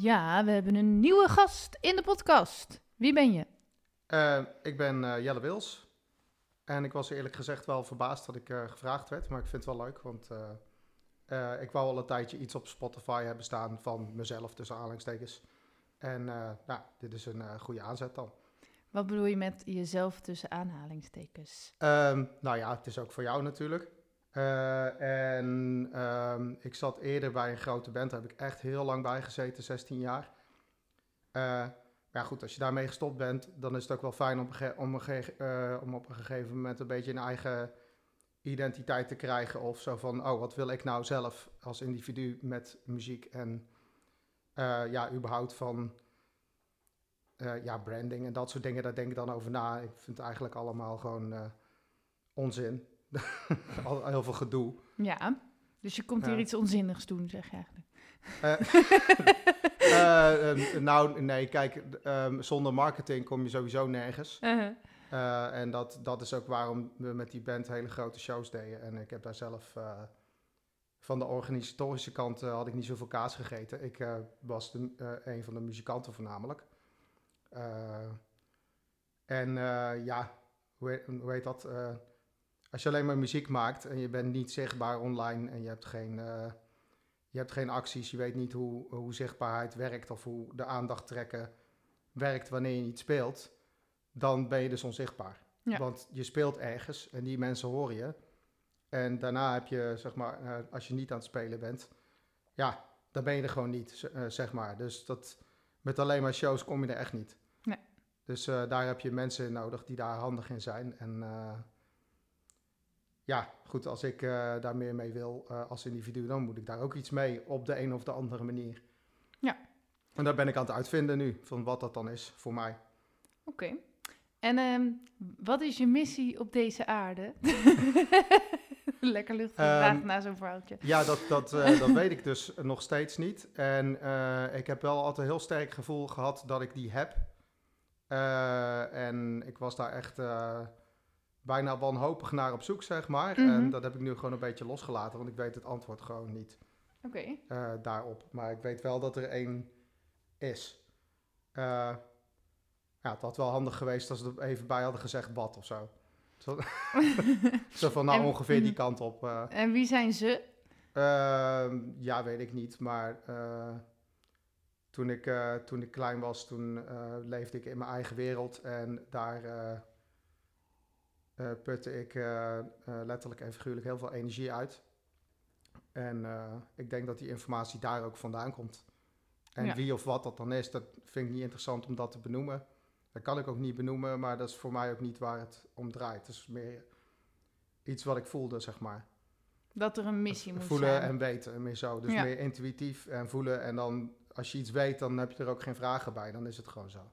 Ja, we hebben een nieuwe gast in de podcast. Wie ben je? Uh, ik ben uh, Jelle Wils. En ik was eerlijk gezegd wel verbaasd dat ik uh, gevraagd werd. Maar ik vind het wel leuk, want ik wou al een tijdje iets op Spotify hebben staan van mezelf, tussen aanhalingstekens. En nou, dit is een goede aanzet dan. Wat bedoel je met jezelf tussen aanhalingstekens? Um, nou ja, het is ook voor jou natuurlijk. Uh, en um, ik zat eerder bij een grote band, daar heb ik echt heel lang bij gezeten, 16 jaar. Uh, maar goed, als je daarmee gestopt bent, dan is het ook wel fijn om, om, uh, om op een gegeven moment een beetje een eigen identiteit te krijgen. Of zo van, oh, wat wil ik nou zelf als individu met muziek en ja, überhaupt van ja, branding en dat soort dingen. Daar denk ik dan over na. Ik vind het eigenlijk allemaal gewoon onzin. Al heel veel gedoe. Ja, dus je komt hier iets onzinnigs doen, zeg je eigenlijk. Uh, uh, nou, nee, kijk, um, zonder marketing kom je sowieso nergens. -huh. Uh, en dat, dat is ook waarom we met die band hele grote shows deden. En ik heb daar zelf van de organisatorische kant had ik niet zoveel kaas gegeten. Ik was de, een van de muzikanten voornamelijk. en ja, hoe, hoe heet dat? Als je alleen maar muziek maakt en je bent niet zichtbaar online en je hebt geen, uh, je hebt geen acties, je weet niet hoe, hoe zichtbaarheid werkt of hoe de aandacht trekken werkt wanneer je niet speelt, dan ben je dus onzichtbaar. Want je speelt ergens en die mensen horen je. En daarna heb je, zeg maar, uh, als je niet aan het spelen bent, ja, dan ben je er gewoon niet, uh, zeg maar. Dus dat, met alleen maar shows kom je er echt niet. Nee. Dus daar heb je mensen nodig die daar handig in zijn. En ja, goed, als ik uh, daar meer mee wil uh, als individu, dan moet ik daar ook iets mee op de een of de andere manier. Ja. En daar ben ik aan het uitvinden nu, van wat dat dan is voor mij. Oké. Okay. En um, wat is je missie op deze aarde? Lekker luchtig um, na zo'n verhaaltje. Ja, dat, dat, uh, dat weet ik dus nog steeds niet. En ik heb wel altijd een heel sterk gevoel gehad dat ik die heb. en ik was daar echt bijna wanhopig naar op zoek, zeg maar. En Mhm. dat heb ik nu gewoon een beetje losgelaten, want ik weet het antwoord gewoon niet Oké. eh, daarop. Maar ik weet wel dat er één is. Eh, ja, het had wel handig geweest als ze er even bij hadden gezegd wat of zo. Zo, zo van nou En- ongeveer die mhm. kant op. eh. En wie zijn ze? Ehm, ja, weet ik niet. Maar toen, ik, toen ik klein was, toen leefde ik in mijn eigen wereld. En daar putte ik eh, eh, letterlijk en figuurlijk heel veel energie uit. En eh, ik denk dat die informatie daar ook vandaan komt. En Ja. wie of wat dat dan is, dat vind ik niet interessant om dat te benoemen. Dat kan ik ook niet benoemen, maar dat is voor mij ook niet waar het om draait. Het is meer iets wat ik voelde, zeg maar Dat er een missie moet voelen zijn. en weten, meer zo. Dus Ja. meer intuïtief en voelen. En dan, als je iets weet, dan heb je er ook geen vragen bij. Dan is het gewoon zo.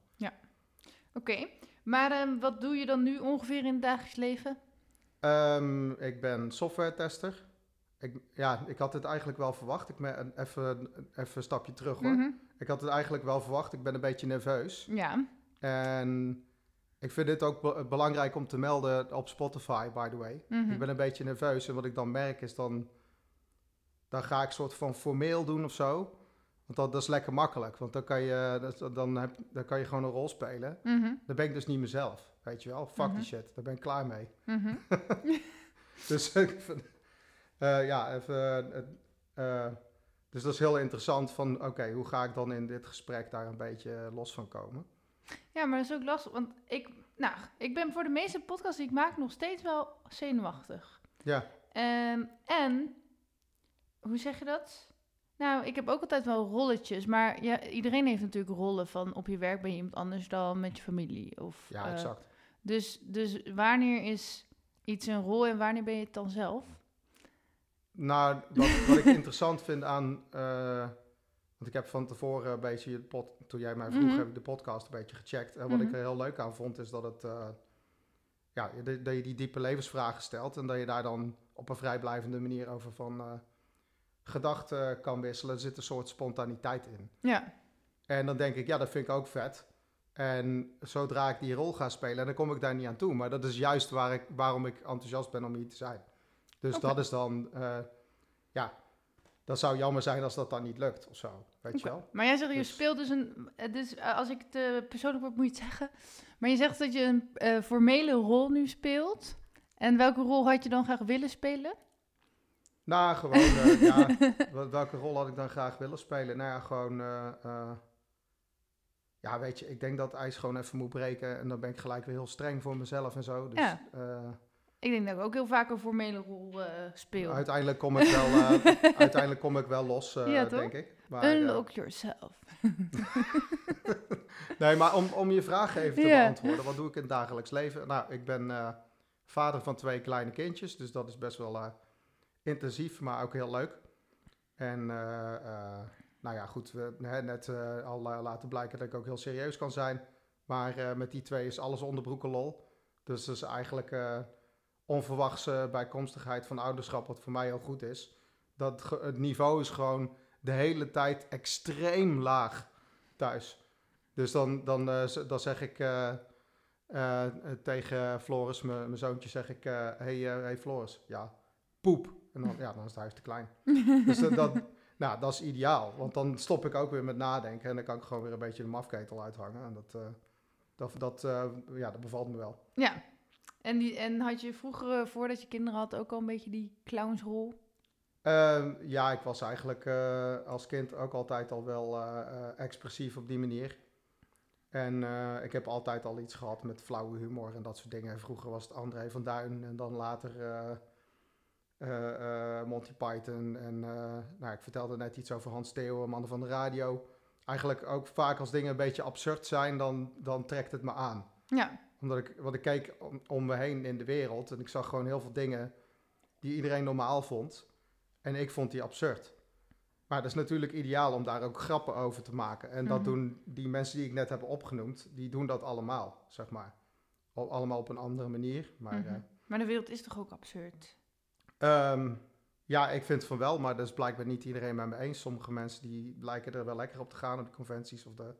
Oké. Maar ehm, wat doe je dan nu ongeveer in het dagelijks leven? Ehm, ik ben software tester. Ik, ja, ik had het eigenlijk wel verwacht. Ik ben even, even een stapje terug hoor. Mhm. Ik had het eigenlijk wel verwacht. Ik ben een beetje nerveus. Ja. En ik vind dit ook be- belangrijk om te melden op Spotify, by the way. Mhm. Ik ben een beetje nerveus. En wat ik dan merk is dan... Dan ga ik soort van formeel doen of zo. Want dat, dat is lekker makkelijk. Want dan kan, je, dat- dan, heb, dan kan je gewoon een rol spelen. Mhm. Dan ben ik dus niet mezelf. Weet je wel? Fuck Mhm. die shit. Daar ben ik klaar mee. Mhm. Dus eh, ja, even... eh, eh, dus dat is heel interessant van... Oké, hoe ga ik dan in dit gesprek daar een beetje los van komen? Ja, maar dat is ook lastig, want ik, nou, ik ben voor de meeste podcasts die ik maak nog steeds wel zenuwachtig. Ja, Ehm, en, hoe zeg je dat? Nou, ik heb ook altijd wel rolletjes, maar ja, iedereen heeft natuurlijk rollen van op je werk ben je iemand anders dan met je familie. Of, ja eh, exact. dus, dus wanneer is iets een rol en wanneer ben je het dan zelf? Nou, wat, wat ik interessant vind aan, eh, Want ik heb van tevoren een beetje, je pod, toen jij mij vroeg, Mhm. heb ik de podcast een beetje gecheckt. En wat ik Mhm. er heel leuk aan vond, is dat het, eh, ja, dat, je die diepe levensvragen stelt. En dat je daar dan op een vrijblijvende manier over van gedachten kan wisselen. Er zit een soort spontaniteit in. Ja. En dan denk ik, ja, dat vind ik ook vet. En zodra ik die rol ga spelen, dan kom ik daar niet aan toe. Maar dat is juist waar ik, waarom ik enthousiast ben om hier te zijn. Dus dat is dan, eh, ja, dat zou jammer zijn als dat dan niet lukt of zo. Weet je wel? Maar jij zegt, je Dus- speelt dus een... Dus als ik het eh, persoonlijk word, moet je het zeggen. Maar je zegt dat je een formele rol nu speelt. En welke rol had je dan graag willen spelen? Nou, gewoon, eh, ja, wel- welke rol had ik dan graag willen spelen? Nou ja, gewoon, eh, eh, ja, weet je, ik denk dat ijs gewoon even moet breken. En dan ben ik gelijk weer heel streng voor mezelf en zo. Dus Ja. Ik denk dat ik ook heel vaak een formele rol speel. uiteindelijk kom ik wel, uiteindelijk kom ik wel los, Ja, denk ik. Maar, Unlock yourself. Nee, maar om, om je vraag even te beantwoorden, wat doe ik in het dagelijks leven? Nou, ik ben vader van twee kleine kindjes, dus dat is best wel intensief, maar ook heel leuk. En eh, eh, nou ja, goed, we hebben net eh, al laten blijken dat ik ook heel serieus kan zijn. Maar met die twee is alles onderbroeken lol. Dus dat is eigenlijk onverwachte bijkomstigheid van ouderschap, wat voor mij heel goed is. Dat het niveau is gewoon de hele tijd extreem laag thuis. Dus dan, dan, dan zeg ik tegen Floris, mijn zoontje, zeg ik... hey, hey Floris, ja, poep. En dan, ja, dan is het huis te klein. Dus dat, dat, nou, dat is ideaal. Want dan stop ik ook weer met nadenken. En dan kan ik gewoon weer een beetje de mafketel uithangen. En dat, eh, dat, dat, eh, ja, dat bevalt me wel. Ja. En, die, en had je vroeger, eh, voordat je kinderen had, ook al een beetje die clownsrol? Ehm, ja, ik was eigenlijk als kind ook altijd al wel expressief op die manier. En ik heb altijd al iets gehad met flauwe humor en dat soort dingen. Vroeger was het André van Duin en dan later Monty Python. En eh, nou, ik vertelde net iets over Hans Theo, mannen van de radio. Eigenlijk ook vaak als dingen een beetje absurd zijn, dan, dan trekt het me aan Ja. omdat ik, want ik keek om, om me heen in de wereld en ik zag gewoon heel veel dingen die iedereen normaal vond. En ik vond die absurd. Maar dat is natuurlijk ideaal om daar ook grappen over te maken. En dat Mhm. doen die mensen die ik net heb opgenoemd, die doen dat allemaal, zeg maar. Al- allemaal op een andere manier. Maar Mhm. eh, Maar de wereld is toch ook absurd? Ehm, ja, ik vind van wel, maar dat is blijkbaar niet iedereen met me eens. Sommige mensen die lijken er wel lekker op te gaan op de conventies of de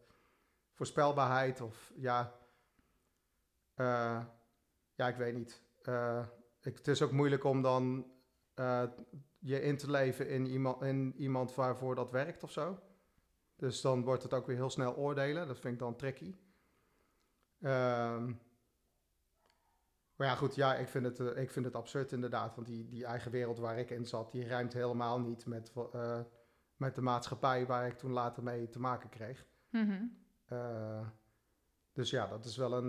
voorspelbaarheid of ja, eh, ja, ik weet niet. Eh, ik, het is ook moeilijk om dan eh, je in te leven in iemand, in iemand waarvoor dat werkt of zo. Dus dan wordt het ook weer heel snel oordelen. Dat vind ik dan tricky. Ehm, maar ja, goed, ja, ik vind het, eh, ik vind het absurd inderdaad. Want die, die eigen wereld waar ik in zat, die ruimt helemaal niet met, eh, met de maatschappij waar ik toen later mee te maken kreeg. Mhm. Eh, dus ja, dat is wel een,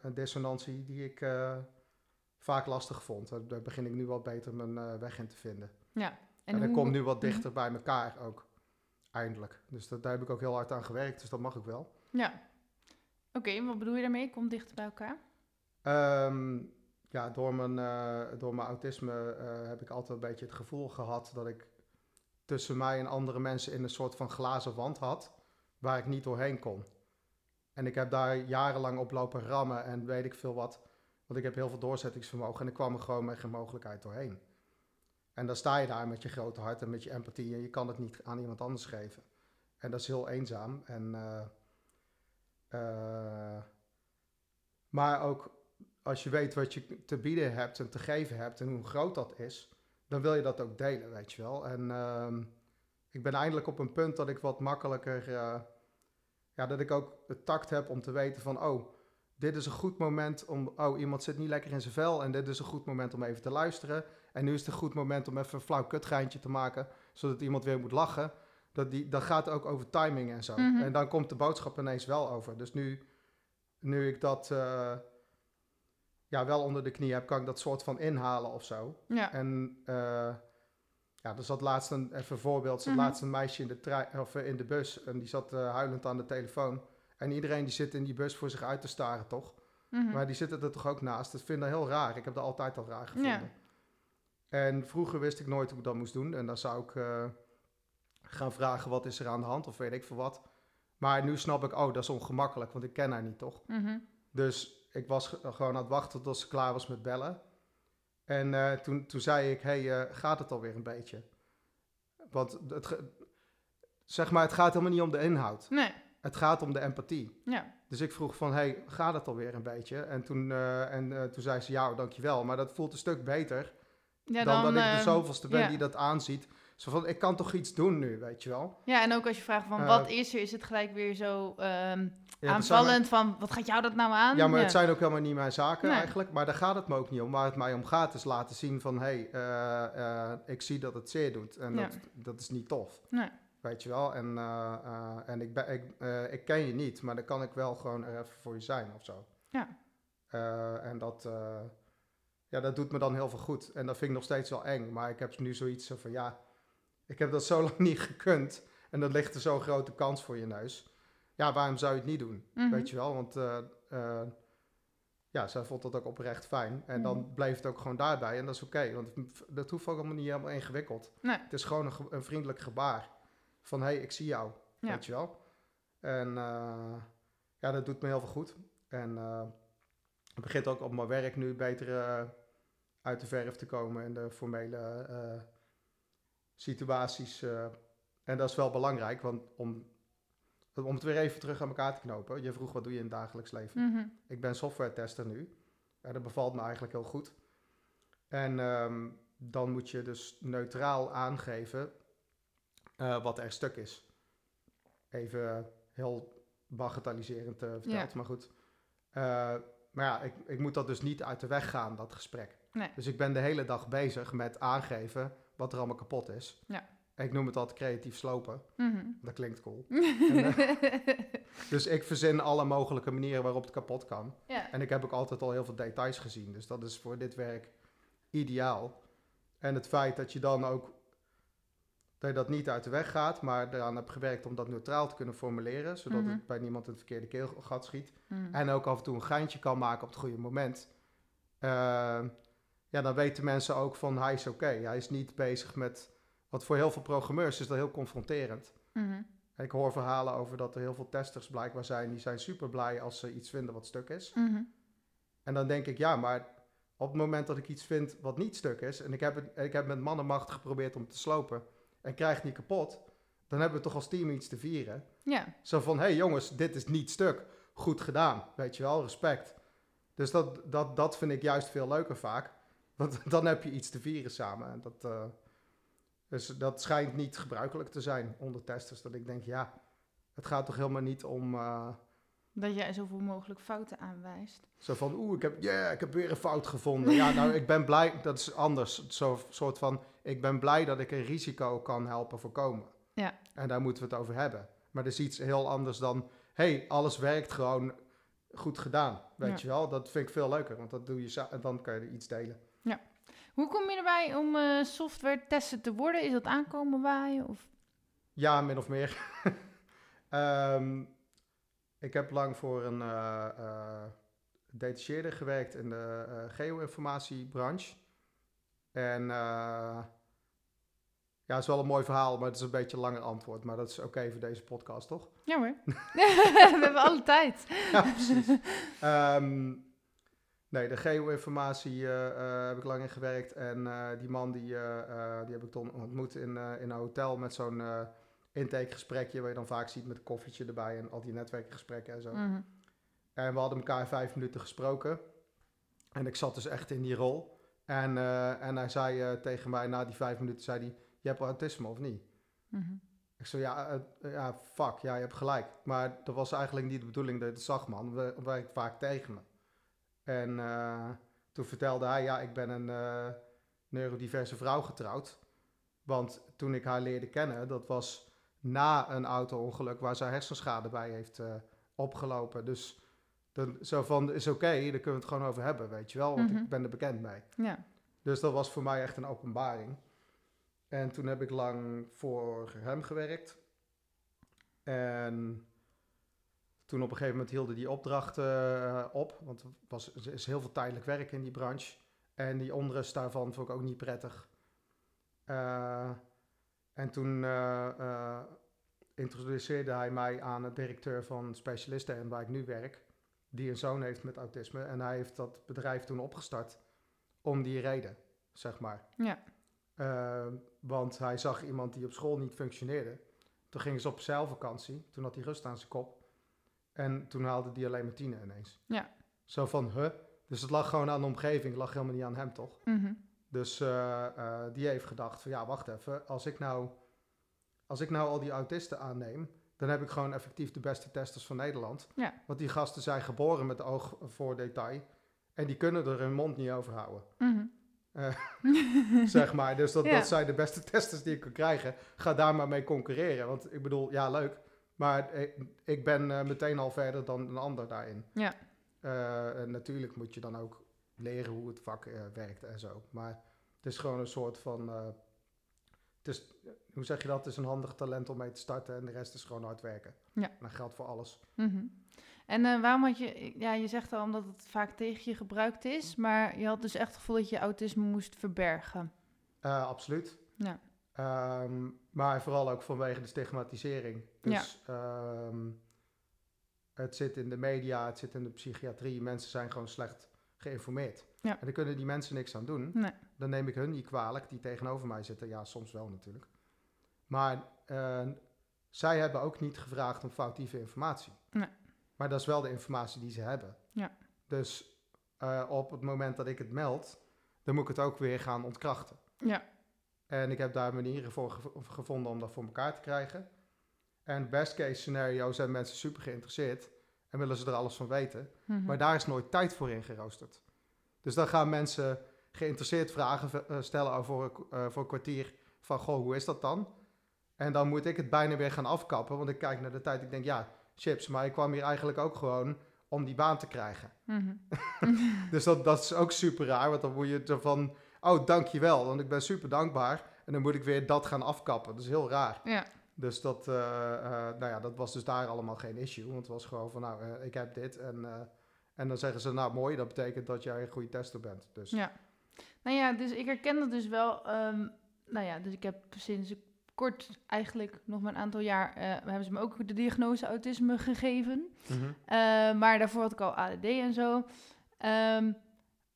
een dissonantie die ik vaak lastig vond. Daar- begin ik nu wat beter mijn weg in te vinden. Ja. En, dat hoe- komt nu wat Mhm. dichter bij elkaar ook, eindelijk. Dus dat, daar heb ik ook heel hard aan gewerkt, dus dat mag ik wel. Ja. Oké, en wat bedoel je daarmee? Komt dichter bij elkaar? Ehm, ja, door mijn, eh, door mijn autisme eh, heb ik altijd een beetje het gevoel gehad dat ik tussen mij en andere mensen in een soort van glazen wand had, waar ik niet doorheen kon. En ik heb daar jarenlang op lopen rammen en weet ik veel wat. Want ik heb heel veel doorzettingsvermogen en ik kwam er gewoon met geen mogelijkheid doorheen. En dan sta je daar met je grote hart en met je empathie en je kan het niet aan iemand anders geven. En dat is heel eenzaam. En, eh, maar ook als je weet wat je te bieden hebt en te geven hebt en hoe groot dat is, dan wil je dat ook delen, weet je wel. En ehm, ik ben eindelijk op een punt dat ik wat makkelijker, eh, ja, dat ik ook het tact heb om te weten van, oh, dit is een goed moment om, oh, iemand zit niet lekker in zijn vel en dit is een goed moment om even te luisteren. En nu is het een goed moment om even een flauw kutgeintje te maken, zodat iemand weer moet lachen. Dat, die, dat gaat ook over timing en zo. Mhm. En dan komt de boodschap ineens wel over. Dus nu, nu ik dat eh, ja, wel onder de knie heb, kan ik dat soort van inhalen of zo. Ja. En eh, ja, er zat laatst een, even een voorbeeld, zat Mhm. laatst een meisje in de, trein, of, eh, in de bus en die zat eh, huilend aan de telefoon. En iedereen die zit in die bus voor zich uit te staren, toch? Mhm. Maar die zitten er toch ook naast. Dat vind ik heel raar. Ik heb dat altijd al raar gevonden. Ja. En vroeger wist ik nooit hoe ik dat moest doen. En dan zou ik, gaan vragen wat is er aan de hand of weet ik veel wat. Maar nu snap ik, oh, dat is ongemakkelijk, want ik ken haar niet, toch? Mhm. Dus ik was ge- gewoon aan het wachten tot ze klaar was met bellen. En eh, toen, toen zei ik, hey, eh, gaat het alweer een beetje? Want het, zeg maar, het gaat helemaal niet om de inhoud. Nee, Het gaat om de empathie. ja. Dus ik vroeg van, hey, gaat het alweer een beetje? En toen, eh, en, toen zei ze, ja, dankjewel. Maar dat voelt een stuk beter ja dan, dat ik de ehm, zoveelste ben ja. die dat aanziet. Zo van, ik kan toch iets doen nu, weet je wel? Ja, en ook als je vraagt van Eh, wat is er, is het gelijk weer zo ehm, Ja, aanvallend van wat gaat jou dat nou aan? Ja, maar het zijn ook helemaal niet mijn zaken Nee. eigenlijk. Maar daar gaat het me ook niet om. Waar het mij om gaat is laten zien van... hé, hey, eh, eh, ik zie dat het zeer doet. En Ja. dat, dat is niet tof. Nee. Weet je wel? En, en ik, ben, ik, ik ken je niet, maar dan kan ik wel gewoon er even voor je zijn of zo. Ja. En dat, ja, dat doet me dan heel veel goed. En dat vind ik nog steeds wel eng. Maar ik heb nu zoiets zo van... ja, ik heb dat zo lang niet gekund. En dan ligt er zo'n grote kans voor je neus. Ja, waarom zou je het niet doen? Mhm. Weet je wel, want eh, eh, ja, zij vond dat ook oprecht fijn. En dan Mhm. bleef het ook gewoon daarbij. En dat is oké, want dat hoeft ook allemaal niet helemaal ingewikkeld. Nee. Het is gewoon een, vriendelijk gebaar. Van, hé, hey, ik zie jou. Ja. Weet je wel. En eh, ja, dat doet me heel veel goed. En het begint ook op mijn werk nu beter uit de verf te komen in de formele situaties. eh. en dat is wel belangrijk, want om, om het weer even terug aan elkaar te knopen. Je vroeg, wat doe je in het dagelijks leven? Mhm. Ik ben software tester nu. En dat bevalt me eigenlijk heel goed. En ehm, dan moet je dus neutraal aangeven eh, wat er stuk is. Even heel bagatelliserend eh, verteld, maar goed. Maar ja, ik, ik moet dat dus niet uit de weg gaan, dat gesprek. Nee. Dus ik ben de hele dag bezig met aangeven wat er allemaal kapot is. Ja. Ik noem het altijd creatief slopen. Mhm. Dat klinkt cool. En, eh, dus ik verzin alle mogelijke manieren waarop het kapot kan. ja. En ik heb ook altijd al heel veel details gezien. Dus dat is voor dit werk ideaal. En het feit dat je dan ook dat je dat niet uit de weg gaat, maar eraan hebt gewerkt om dat neutraal te kunnen formuleren, zodat Mhm. het bij niemand in het verkeerde keelgat schiet. Mhm. En ook af en toe een geintje kan maken op het goede moment. Eh, ja, dan weten mensen ook van hij is oké. Hij is niet bezig met. Wat voor heel veel programmeurs is dat heel confronterend. Mhm. Ik hoor verhalen over dat er heel veel testers blijkbaar zijn. Die zijn super blij als ze iets vinden wat stuk is. Mhm. En dan denk ik, ja, maar op het moment dat ik iets vind wat niet stuk is, en ik heb, het, ik heb met man en macht geprobeerd om te slopen, en krijg het niet kapot, dan hebben we toch als team iets te vieren. Ja. Zo van, hé hey jongens, dit is niet stuk. Goed gedaan, weet je wel, respect. Dus dat, dat, dat vind ik juist veel leuker vaak. Want dan heb je iets te vieren samen. En dat, eh, dus dat schijnt niet gebruikelijk te zijn onder testers. Dat ik denk, ja, het gaat toch helemaal niet om... eh, Dat jij zoveel mogelijk fouten aanwijst. Zo van, oeh, ik heb, yeah, ik heb weer een fout gevonden. Ja, nou, ik ben blij, dat is anders. Zo'n soort van, ik ben blij dat ik een risico kan helpen voorkomen. Ja. En daar moeten we het over hebben. Maar dat is iets heel anders dan, hey, alles werkt gewoon goed gedaan. Weet Ja. je wel, dat vind ik veel leuker, want dat doe je en dan kan je er iets delen. Hoe kom je erbij om eh software testen te worden? Is dat aankomen waaien? Of? Ja, min of meer. Ehm, ik heb lang voor een detacheerder gewerkt in de geo-informatiebranche. En ja, het is wel een mooi verhaal, maar het is een beetje een langer antwoord. Maar dat is oké voor deze podcast, toch? Ja hoor. We hebben alle tijd. ja, precies. Ehm, nee, de geo-informatie eh, eh, heb ik lang in gewerkt. En eh, die man die, die heb ik toen ontmoet in, in een hotel met zo'n intakegesprekje... waar je dan vaak ziet met een koffietje erbij en al die netwerkgesprekken en zo. Mhm. En we hadden elkaar vijf minuten gesproken. En ik zat dus echt in die rol. En, en hij zei tegen mij na die vijf minuten, zei hij, je hebt autisme of niet? Mhm. Ik zei, ja, ja, fuck, ja, je hebt gelijk. Maar dat was eigenlijk niet de bedoeling dat je het zag, man. We het werkt vaak tegen me. En eh, toen vertelde hij, ja, ik ben een eh, neurodiverse vrouw getrouwd. Want toen ik haar leerde kennen, dat was na een auto-ongeluk waar zij hersenschade bij heeft eh, opgelopen. Dus dan, zo van, is oké, daar kunnen we het gewoon over hebben, weet je wel. Want Mhm. ik ben er bekend mee. Ja. Dus dat was voor mij echt een openbaring. En toen heb ik lang voor hem gewerkt. En toen op een gegeven moment hielden die opdrachten eh, op. Want er, was, er is heel veel tijdelijk werk in die branche. En die onrust daarvan vond ik ook niet prettig. Eh, En toen eh, introduceerde hij mij aan de directeur van specialisten en waar ik nu werk, die een zoon heeft met autisme. En hij heeft dat bedrijf toen opgestart om die reden, zeg maar. Ja. Want hij zag iemand die op school niet functioneerde. Toen gingen ze op zeilvakantie. Toen had hij rust aan zijn kop. En toen haalde hij alleen maar tienen ineens. Ja. Zo van, huh? Dus het lag gewoon aan de omgeving. Het lag helemaal niet aan hem, toch? Mhm. Dus eh, eh, die heeft gedacht van, ja, wacht even. Als ik, nou, als ik nou al die autisten aanneem... dan heb ik gewoon effectief de beste testers van Nederland. Ja. Want die gasten zijn geboren met oog voor detail. En die kunnen er hun mond niet over houden Mhm. zeg maar. Dus dat, Ja. dat zijn de beste testers die ik kan krijgen. Ga daar maar mee concurreren. Want ik bedoel, ja, leuk. Maar ik, ben eh, meteen al verder dan een ander daarin. Ja. Eh, natuurlijk moet je dan ook leren hoe het vak eh, werkt en zo. Maar het is gewoon een soort van... het is, hoe zeg je dat? Het is een handig talent om mee te starten en de rest is gewoon hard werken. Ja. En dat geldt voor alles. Mhm. En waarom had je, ja, je zegt al omdat het vaak tegen je gebruikt is, maar je had dus echt het gevoel dat je autisme moest verbergen. Absoluut. Ja. Ehm, maar vooral ook vanwege de stigmatisering. Dus ehm, het zit in de media, het zit in de psychiatrie. Mensen zijn gewoon slecht geïnformeerd. Ja. En daar kunnen die mensen niks aan doen. Nee. Dan neem ik hun niet kwalijk, die tegenover mij zitten. Ja, soms wel natuurlijk. Maar eh, zij hebben ook niet gevraagd om foutieve informatie. Nee. Maar dat is wel de informatie die ze hebben. Ja. Dus eh, op het moment dat ik het meld, dan moet ik het ook weer gaan ontkrachten. Ja. En ik heb daar manieren voor gev- gevonden om dat voor elkaar te krijgen. En best case scenario zijn mensen super geïnteresseerd en willen ze er alles van weten. Mhm. Maar daar is nooit tijd voor ingeroosterd. Dus dan gaan mensen geïnteresseerd vragen eh, stellen over eh, voor een kwartier van, goh, hoe is dat dan? En dan moet ik het bijna weer gaan afkappen, want ik kijk naar de tijd. Ik denk, ja, chips, maar ik kwam hier eigenlijk ook gewoon om die baan te krijgen. Mhm. Dus dat, dat is ook super raar, want dan moet je ervan, oh, dankjewel, want ik ben super dankbaar. En dan moet ik weer dat gaan afkappen. Dat is heel raar. Ja. Dus dat, eh, eh, nou ja, dat was dus daar allemaal geen issue. Want het was gewoon van, nou, eh, ik heb dit. En, en dan zeggen ze, nou mooi, dat betekent dat jij een goede tester bent. Dus Ja. Nou ja, dus ik herken dat dus wel. ehm, nou ja, dus ik heb sinds kort, eigenlijk nog maar een aantal jaar, hebben ze me ook de diagnose autisme gegeven. Mhm. Maar daarvoor had ik al ADD en zo. Ehm,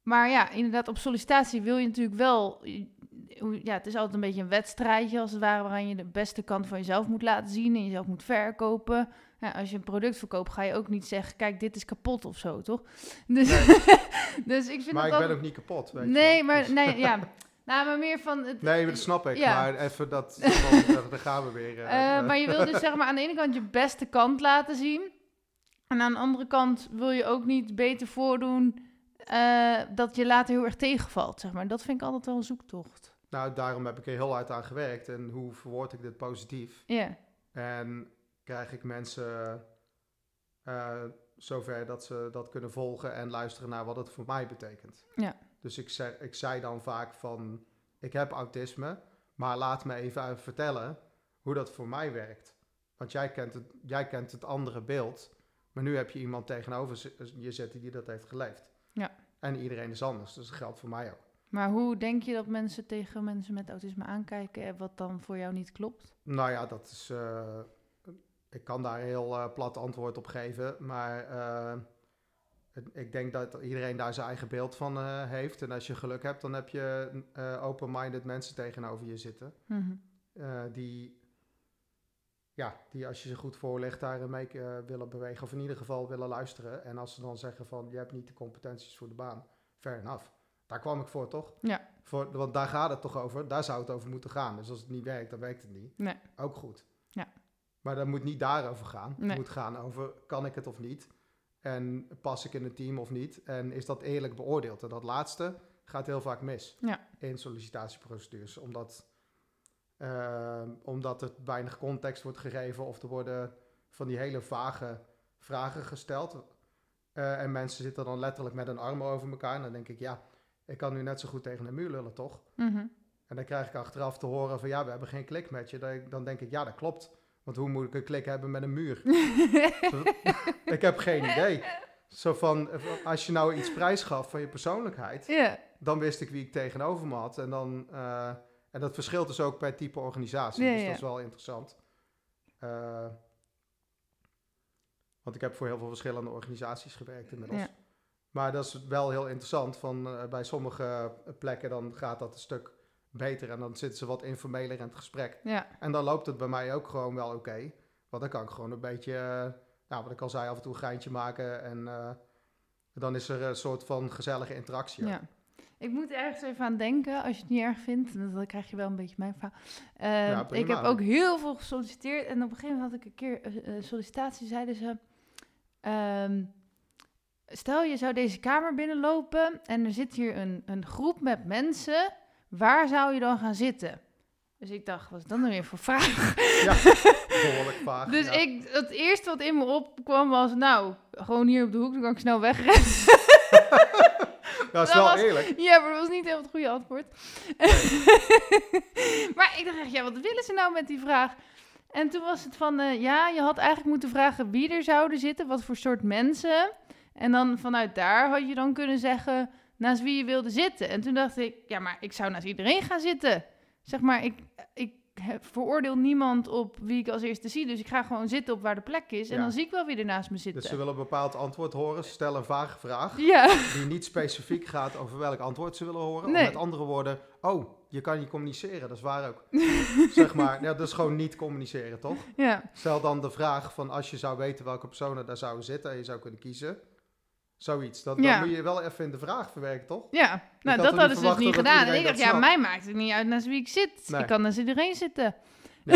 maar ja, inderdaad, op sollicitatie wil je natuurlijk wel. Ja, het is altijd een beetje een wedstrijdje, als het ware, waaraan je de beste kant van jezelf moet laten zien en jezelf moet verkopen. Ja, als je een product verkoopt, ga je ook niet zeggen: kijk, dit is kapot of zo, toch? Dus, dus ik vind maar ik ben ook niet kapot, weet je Nee, maar Dus- nee, ja. Nou, maar meer van. Het, Nee, dat snap ik. Ja. Maar even dat, daar gaan we weer. Eh, eh. maar je wil dus zeg maar aan de ene kant je beste kant laten zien. En aan de andere kant wil je ook niet beter voordoen eh, dat je later heel erg tegenvalt, zeg maar. Dat vind ik altijd wel een zoektocht. Nou, daarom heb ik er heel hard aan gewerkt. En hoe verwoord ik dit positief? Ja, En krijg ik mensen eh, zover dat ze dat kunnen volgen en luisteren naar wat het voor mij betekent. Ja. Dus ik, zeg, ik zei dan vaak van, ik heb autisme, maar laat me even vertellen hoe dat voor mij werkt. Want jij kent het, jij kent het andere beeld, maar nu heb je iemand tegenover je zitten die dat heeft geleefd. Ja. En iedereen is anders, dus dat geldt voor mij ook. Maar hoe denk je dat mensen tegen mensen met autisme aankijken, en wat dan voor jou niet klopt? Nou ja, dat is. eh, ik kan daar een heel eh, plat antwoord op geven. Maar eh, het- ik denk dat iedereen daar zijn eigen beeld van heeft. En als je geluk hebt, dan heb je open-minded mensen tegenover je zitten. Mhm. die, ja, die als je ze goed voorlegt, daar mee willen bewegen. Of in ieder geval willen luisteren. En als ze dan zeggen van je hebt niet de competenties voor de baan, fair enough. Daar kwam ik voor, toch? Ja. Voor, want daar gaat het toch over. Daar zou het over moeten gaan. Dus als het niet werkt, dan werkt het niet. Nee. Ook goed. Ja. Maar dat moet niet daarover gaan. Nee. Het moet gaan over kan ik het of niet. En pas ik in het team of niet. En is dat eerlijk beoordeeld? En dat laatste gaat heel vaak mis Ja. in sollicitatieprocedures. Omdat, eh, omdat er weinig context wordt gegeven of er worden van die hele vage vragen gesteld. Eh, en mensen zitten dan letterlijk met een arm over elkaar. En dan denk ik, ja, ik kan nu net zo goed tegen een muur lullen, toch? Mhm. En dan krijg ik achteraf te horen van ja, we hebben geen klik met je. Dan, denk ik, ja, dat klopt. Want hoe moet ik een klik hebben met een muur? ik heb geen idee. Zo van, als je nou iets prijs gaf van je persoonlijkheid, dan wist ik wie ik tegenover me had. En dan, eh, En dat verschilt dus ook per type organisatie. Dus dat is wel interessant. Eh, want ik heb voor heel veel verschillende organisaties gewerkt inmiddels. Maar dat is wel heel interessant. Van, eh, bij sommige plekken dan gaat dat een stuk beter. En dan zitten ze wat informeler in het gesprek. Ja, En dan loopt het bij mij ook gewoon wel oké. Want dan kan ik gewoon een beetje, eh, nou, wat ik al zei, af en toe een geintje maken. En eh, dan is er een soort van gezellige interactie. ja. Ik moet ergens even aan denken, als je het niet erg vindt. Dan krijg je wel een beetje mijn verhaal. Eh, Ja, prima. ik heb ook heel veel gesolliciteerd. En op een gegeven moment had ik een keer eh, een sollicitatie. Zeiden ze... ehm, stel, je zou deze kamer binnenlopen... en er zit hier een, een groep met mensen. Waar zou je dan gaan zitten? Dus ik dacht, wat is dat nou weer voor vraag? Ja, behoorlijk vaag. Dus ja. ik, het eerste wat in me opkwam was... Nou, gewoon hier op de hoek, dan kan ik snel wegrennen. Dat is dat wel was- eerlijk. Ja, maar dat was niet helemaal het goede antwoord. maar ik dacht echt, ja, wat willen ze nou met die vraag? En toen was het van, eh, ja, je had eigenlijk moeten vragen wie er zouden zitten, wat voor soort mensen. En dan vanuit daar had je dan kunnen zeggen naast wie je wilde zitten. En toen dacht ik, ja, maar ik zou naast iedereen gaan zitten. Zeg maar, ik, ik veroordeel niemand op wie ik als eerste zie. Dus ik ga gewoon zitten op waar de plek is. En Ja. dan zie ik wel wie er naast me zitten. Dus ze willen een bepaald antwoord horen. Stel een vage vraag. Ja, Die niet specifiek gaat over welk antwoord ze willen horen. Nee. Of met andere woorden, oh, je kan niet communiceren. Dat is waar ook. zeg maar, ja, dat is gewoon niet communiceren, toch? ja, Stel dan de vraag van als je zou weten welke personen daar zouden zitten en je zou kunnen kiezen. Zoiets. Dat, Ja. Dan moet je wel even in de vraag verwerken, toch? ja. Nou, dat hadden ze dus niet gedaan. En ik dacht, ja, mij maakt het niet uit naast wie ik zit. Nee. Ik kan naast iedereen zitten.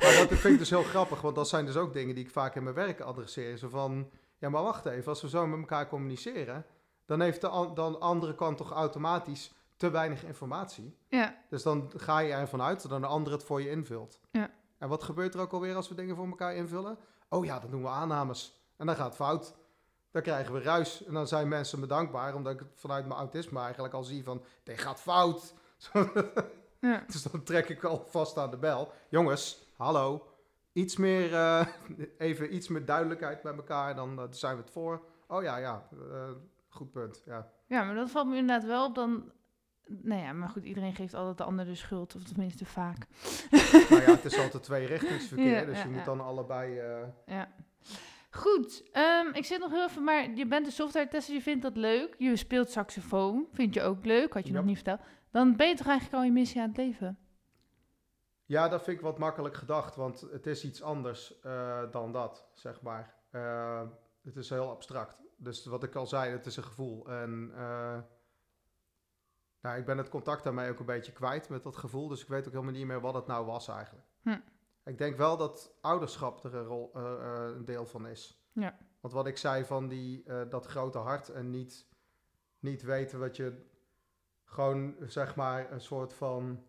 Maar dat vind ik dus heel grappig, want dat zijn dus ook dingen die ik vaak in mijn werk adresseer. Zo van, ja maar wacht even, als we zo met elkaar communiceren, dan heeft de an- dan andere kant toch automatisch te weinig informatie. Ja, Dus dan ga je ervan uit dat een ander het voor je invult. Ja. En wat gebeurt er ook alweer als we dingen voor elkaar invullen? Oh ja, dan doen we aannames. En dan gaat het fout. Dan krijgen we ruis. En dan zijn mensen me dankbaar, omdat ik het vanuit mijn autisme eigenlijk al zie van, dit gaat fout. ja. Dus dan trek ik al vast aan de bel. Jongens, hallo. Iets meer, eh, even iets meer duidelijkheid bij elkaar, dan eh, zijn we het voor. Oh ja, ja, eh, goed punt. Ja. ja, maar dat valt me inderdaad wel op dan... Nou ja, maar goed, iedereen geeft altijd de ander de schuld. Of tenminste vaak. nou ja, het is altijd twee richtingsverkeer, Ja, dus ja, je moet dan allebei... Ja. Goed, ehm, ik zit nog heel even, maar je bent een software tester, je vindt dat leuk. Je speelt saxofoon, vind je ook leuk, had je Ja. nog niet verteld. Dan ben je toch eigenlijk al je missie aan het leven? Ja, dat vind ik wat makkelijk gedacht, want het is iets anders eh, dan dat, zeg maar. Eh, het is heel abstract. Dus wat ik al zei, het is een gevoel. En eh, nou, ik ben het contact daarmee ook een beetje kwijt met dat gevoel, dus ik weet ook helemaal niet meer wat het nou was eigenlijk. Hm. Ik denk wel dat ouderschap er een, rol, eh, eh, een deel van is. Ja. Want wat ik zei van die, eh, dat grote hart en niet, niet weten wat je gewoon, zeg maar, een soort van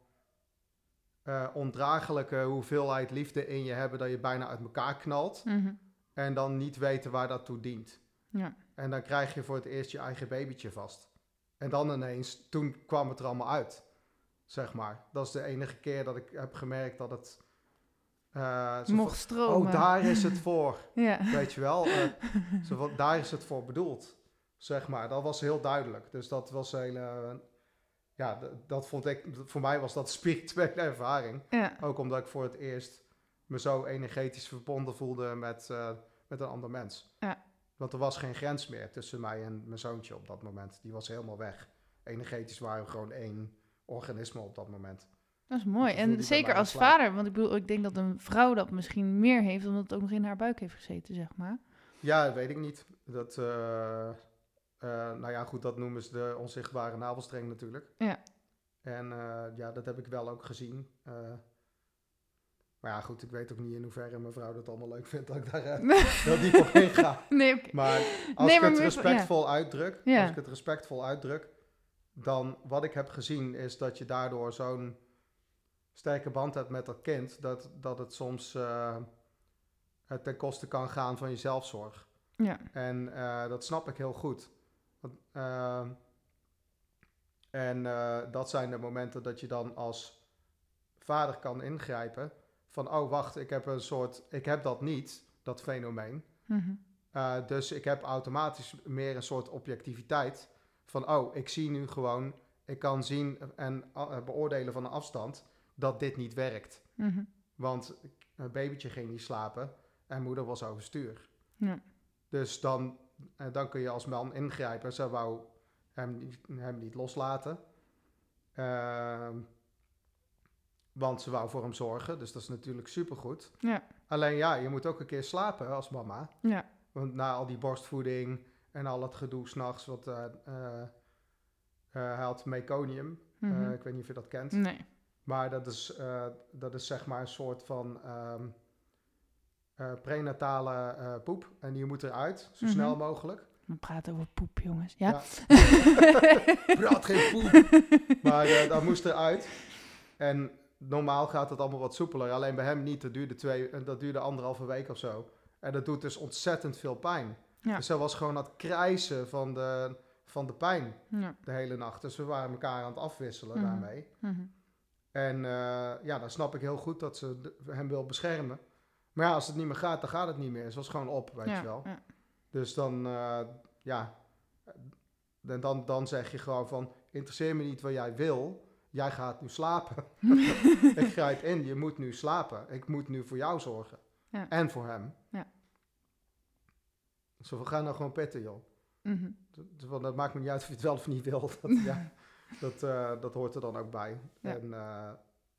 ondraaglijke hoeveelheid liefde in je hebben dat je bijna uit elkaar knalt. Mhm. En dan niet weten waar dat toe dient. Ja. En dan krijg je voor het eerst je eigen babytje vast. En dan ineens, toen kwam het er allemaal uit. Zeg maar. Dat is de enige keer dat ik heb gemerkt dat het. Eh, Mocht stromen. oh, daar is het voor. Ja. Weet je wel? eh, zo van, daar is het voor bedoeld. Zeg maar. Dat was heel duidelijk. Dus dat was een hele. ja, dat vond ik. Voor mij was dat een spirituele ervaring. ja. Ook omdat ik voor het eerst me zo energetisch verbonden voelde met, eh, met een ander mens. Ja. Want er was geen grens meer tussen mij en mijn zoontje op dat moment. Die was helemaal weg. Energetisch waren we gewoon één organisme op dat moment. Dat is mooi. Dat En zeker als vader, want ik bedoel, ik denk dat een vrouw dat misschien meer heeft, omdat het ook nog in haar buik heeft gezeten, zeg maar. Ja, dat weet ik niet. Dat, eh, eh, nou ja, goed, dat noemen ze de onzichtbare navelstreng natuurlijk. Ja. En eh, ja, dat heb ik wel ook gezien. Maar ja, goed, ik weet ook niet in hoeverre mijn vrouw dat allemaal leuk vindt dat ik daar heel diep op inga. nee, oké. Maar als Nee, ik maar het respectvol uitdruk, Ja. als ik het respectvol uitdruk, dan wat ik heb gezien is dat je daardoor zo'n sterke band hebt met dat kind, dat, dat het soms eh, ten koste kan gaan van je zelfzorg. Ja. En eh, dat snap ik heel goed. Want, eh, en dat zijn de momenten dat je dan als vader kan ingrijpen. Van, oh wacht, ik heb een soort, ik heb dat niet, dat fenomeen. Uh, dus ik heb automatisch meer een soort objectiviteit van, oh, ik zie nu gewoon ik kan zien en beoordelen van een afstand dat dit niet werkt. Mhm. Want een babytje ging niet slapen en moeder was overstuur. Ja. Dus dan, eh, dan kun je als man ingrijpen. Ze wou hem, niet- hem niet loslaten. Ehm, want ze wou voor hem zorgen, dus dat is natuurlijk supergoed. Ja. Alleen ja, je moet ook een keer slapen als mama. Ja. Want na al die borstvoeding en al het gedoe s'nachts, wat eh, eh, eh, hij had meconium. Eh, Mhm. ik weet niet of je dat kent. Nee. Maar dat is, eh, dat is zeg maar een soort van ehm, eh, prenatale eh, poep. En die moet eruit, zo Mhm. snel mogelijk. We praten over poep, jongens. Ja? Ja. Praat geen poep. Maar dat moest eruit. En normaal gaat het allemaal wat soepeler. Alleen bij hem niet. Dat duurde, twee, dat duurde anderhalve week of zo. En dat doet dus ontzettend veel pijn. Ja. Dus hij was gewoon aan het krijsen van de, van de pijn Ja. de hele nacht. Dus we waren elkaar aan het afwisselen Mhm. daarmee. Mhm. En eh, ja, dan snap ik heel goed dat ze hem wil beschermen. Maar ja, als het niet meer gaat, dan gaat het niet meer. Het was gewoon op, weet ja. je wel. Ja. Dus dan, eh, ja, en dan, dan zeg je gewoon van, interesseer me niet wat jij wil. Jij gaat nu slapen. ik grijp in, je moet nu slapen. Ik moet nu voor jou zorgen. Ja. En voor hem. Ja. Zo van, ga nou gewoon petten, joh. Mhm. Dat, want dat maakt me niet uit of je het wel of niet wil. Dat, ja, dat, eh, dat hoort er dan ook bij. Ja. En eh,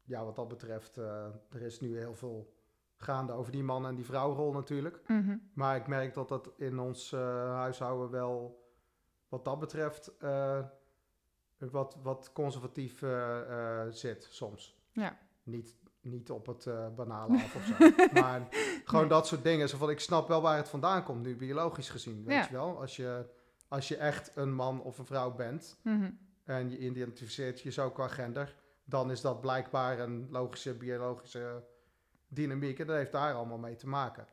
ja, wat dat betreft, eh, er is nu heel veel gaande over die man en die vrouwrol natuurlijk. Mhm. Maar ik merk dat dat in ons huishouden wel, wat dat betreft, wat, wat conservatief zit soms. Ja. Niet, niet op het banale af of zo. maar gewoon dat soort dingen. Zo van, ik snap wel waar het vandaan komt nu, biologisch gezien. Weet Ja. je wel? Als je, als je echt een man of een vrouw bent Mhm. En je identificeert je zo qua gender, dan is dat blijkbaar een logische biologische dynamiek. En dat heeft daar allemaal mee te maken.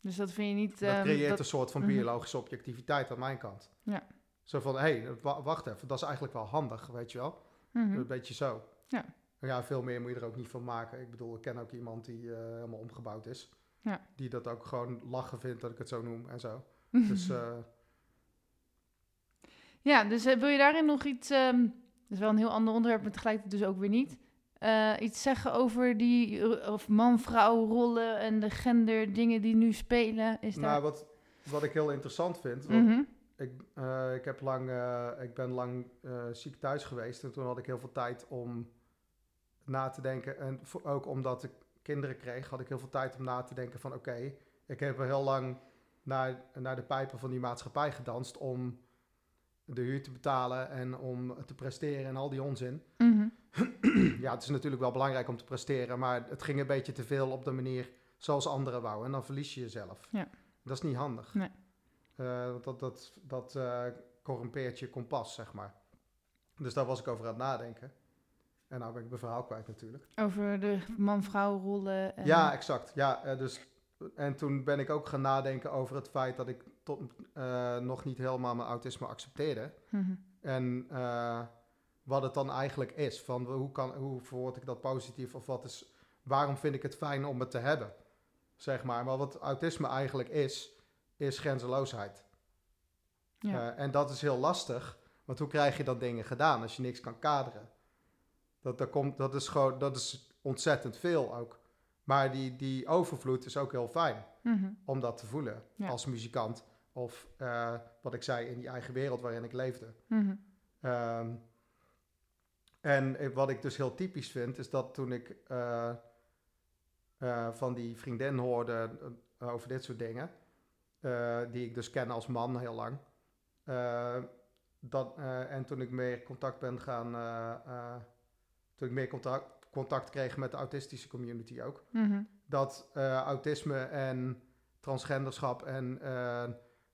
Dus dat vind je niet... Dat ehm, creëert dat- een soort van Mhm. biologische objectiviteit aan mijn kant. Ja. Zo van, hé, hey, wa- wacht even, dat is eigenlijk wel handig, weet je wel? Mhm. Een beetje zo. Ja. Ja, veel meer moet je er ook niet van maken. Ik bedoel, ik ken ook iemand die eh, helemaal omgebouwd is. Ja. Die dat ook gewoon lachen vindt dat ik het zo noem en zo. Dus eh, Ja, dus eh, wil je daarin nog iets... ehm, dat is wel een heel ander onderwerp, maar tegelijkertijd dus ook weer niet. eh, iets zeggen over die of man-vrouw rollen en de gender dingen die nu spelen? Is daar... nou, wat, wat ik heel interessant vind, want Mhm. ik, eh, ik, heb lang, ik ben lang ziek thuis geweest en toen had ik heel veel tijd om na te denken. En voor- ook omdat ik kinderen kreeg, had ik heel veel tijd om na te denken van oké, ik heb heel lang naar, naar de pijpen van die maatschappij gedanst om de huur te betalen en om te presteren en al die onzin. Mhm. ja, het is natuurlijk wel belangrijk om te presteren, maar het ging een beetje te veel op de manier zoals anderen wouden. En dan verlies je jezelf. Ja. Dat is niet handig. Nee. Eh, dat dat, dat corrumpeert je kompas, zeg maar. Dus daar was ik over aan het nadenken. En nou ben ik mijn verhaal kwijt natuurlijk. Over de man-vrouw rollen. En... Ja, exact. Ja, eh, dus, en toen ben ik ook gaan nadenken over het feit dat ik tot, eh, nog niet helemaal mijn autisme accepteerde. Mhm. En eh, wat het dan eigenlijk is. Van hoe, kan, hoe verwoord ik dat positief? Of wat is, waarom vind ik het fijn om het te hebben? Zeg maar. Maar wat autisme eigenlijk is, is grenzeloosheid. Ja. Eh, en dat is heel lastig. Want hoe krijg je dan dingen gedaan als je niks kan kaderen? Dat, dat, komt, dat, is, gewoon, dat is ontzettend veel ook. Maar die, die overvloed is ook heel fijn Mhm. om dat te voelen Ja. als muzikant. Of eh, wat ik zei, in die eigen wereld waarin ik leefde. Mhm. Ehm, en wat ik dus heel typisch vind, is dat toen ik eh, eh, van die vriendin hoorde over dit soort dingen, die ik dus ken als man heel lang, dat, en toen ik meer contact ben gaan, toen ik meer contact, contact kreeg met de autistische community ook, Mhm. dat autisme en transgenderschap en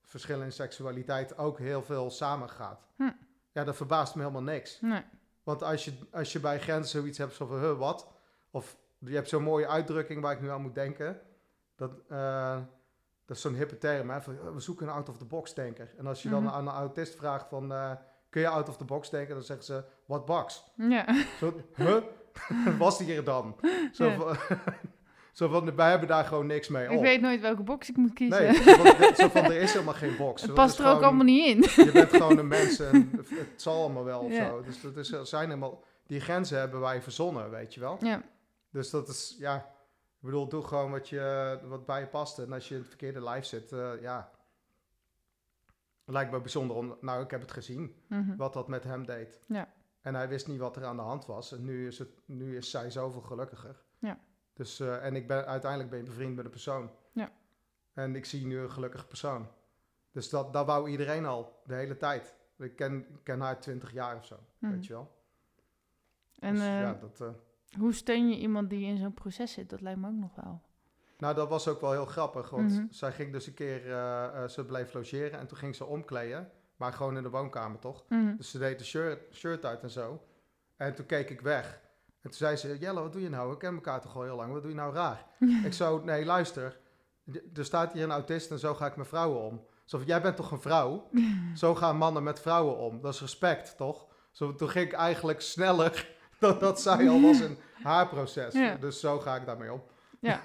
verschillen in seksualiteit ook heel veel samengaat. Hm. Ja, dat verbaast me helemaal niks. Nee. Want als je, als je bij grenzen zoiets hebt van, huh, wat? Of je hebt zo'n mooie uitdrukking waar ik nu aan moet denken. Dat, eh, dat is zo'n hippe term, hè? Van, "Oh, we zoeken een out-of-the-box denker. En als je dan Mhm. aan een autist vraagt van, eh, kun je out-of-the-box denken? Dan zeggen ze, what box? Ja. Zo, huh? Was die er dan? Zo Ja. Zo van, wij hebben daar gewoon niks mee Ik op. weet nooit welke box ik moet kiezen. Nee, zo van, zo van, er is helemaal geen box. het past er ook allemaal niet in. Je bent gewoon een mens en het zal allemaal wel of Ja. zo. Dus dat is, zijn helemaal, die grenzen hebben wij verzonnen, weet je wel. Ja, Dus dat is, ja, ik bedoel, doe gewoon wat, je, wat bij je past. En als je in het verkeerde lijf zit, eh, ja, lijkt me bijzonder om, nou, ik heb het gezien, mhm. wat dat met hem deed. Ja. En hij wist niet wat er aan de hand was. En nu is, het, nu is zij zoveel gelukkiger. Ja. Dus, eh, en ik ben, uiteindelijk ben je bevriend met een persoon. Ja. En ik zie nu een gelukkige persoon. Dus dat, dat wou iedereen al, de hele tijd. Ik ken, ik ken haar twintig jaar of zo, Mhm. weet je wel. En dus, eh, ja, dat, eh, hoe steun je iemand die in zo'n proces zit? Dat lijkt me ook nog wel. Nou, dat was ook wel heel grappig, want Mhm. zij ging dus een keer, eh, eh, ze bleef logeren en toen ging ze omkleden, maar gewoon in de woonkamer toch? Mhm. Dus ze deed de shirt, shirt uit en zo. En toen keek ik weg. En toen zei ze, Jelle, wat doe je nou? We kennen elkaar toch al heel lang, wat doe je nou raar? ik zo, nee, luister, er staat hier een autist en zo ga ik met vrouwen om. Zo jij bent toch een vrouw? Zo gaan mannen met vrouwen om. Dat is respect, toch? Zo, toen ging ik eigenlijk sneller dan dat zij al was in haar proces. Ja. Dus zo ga ik daarmee om. Ja.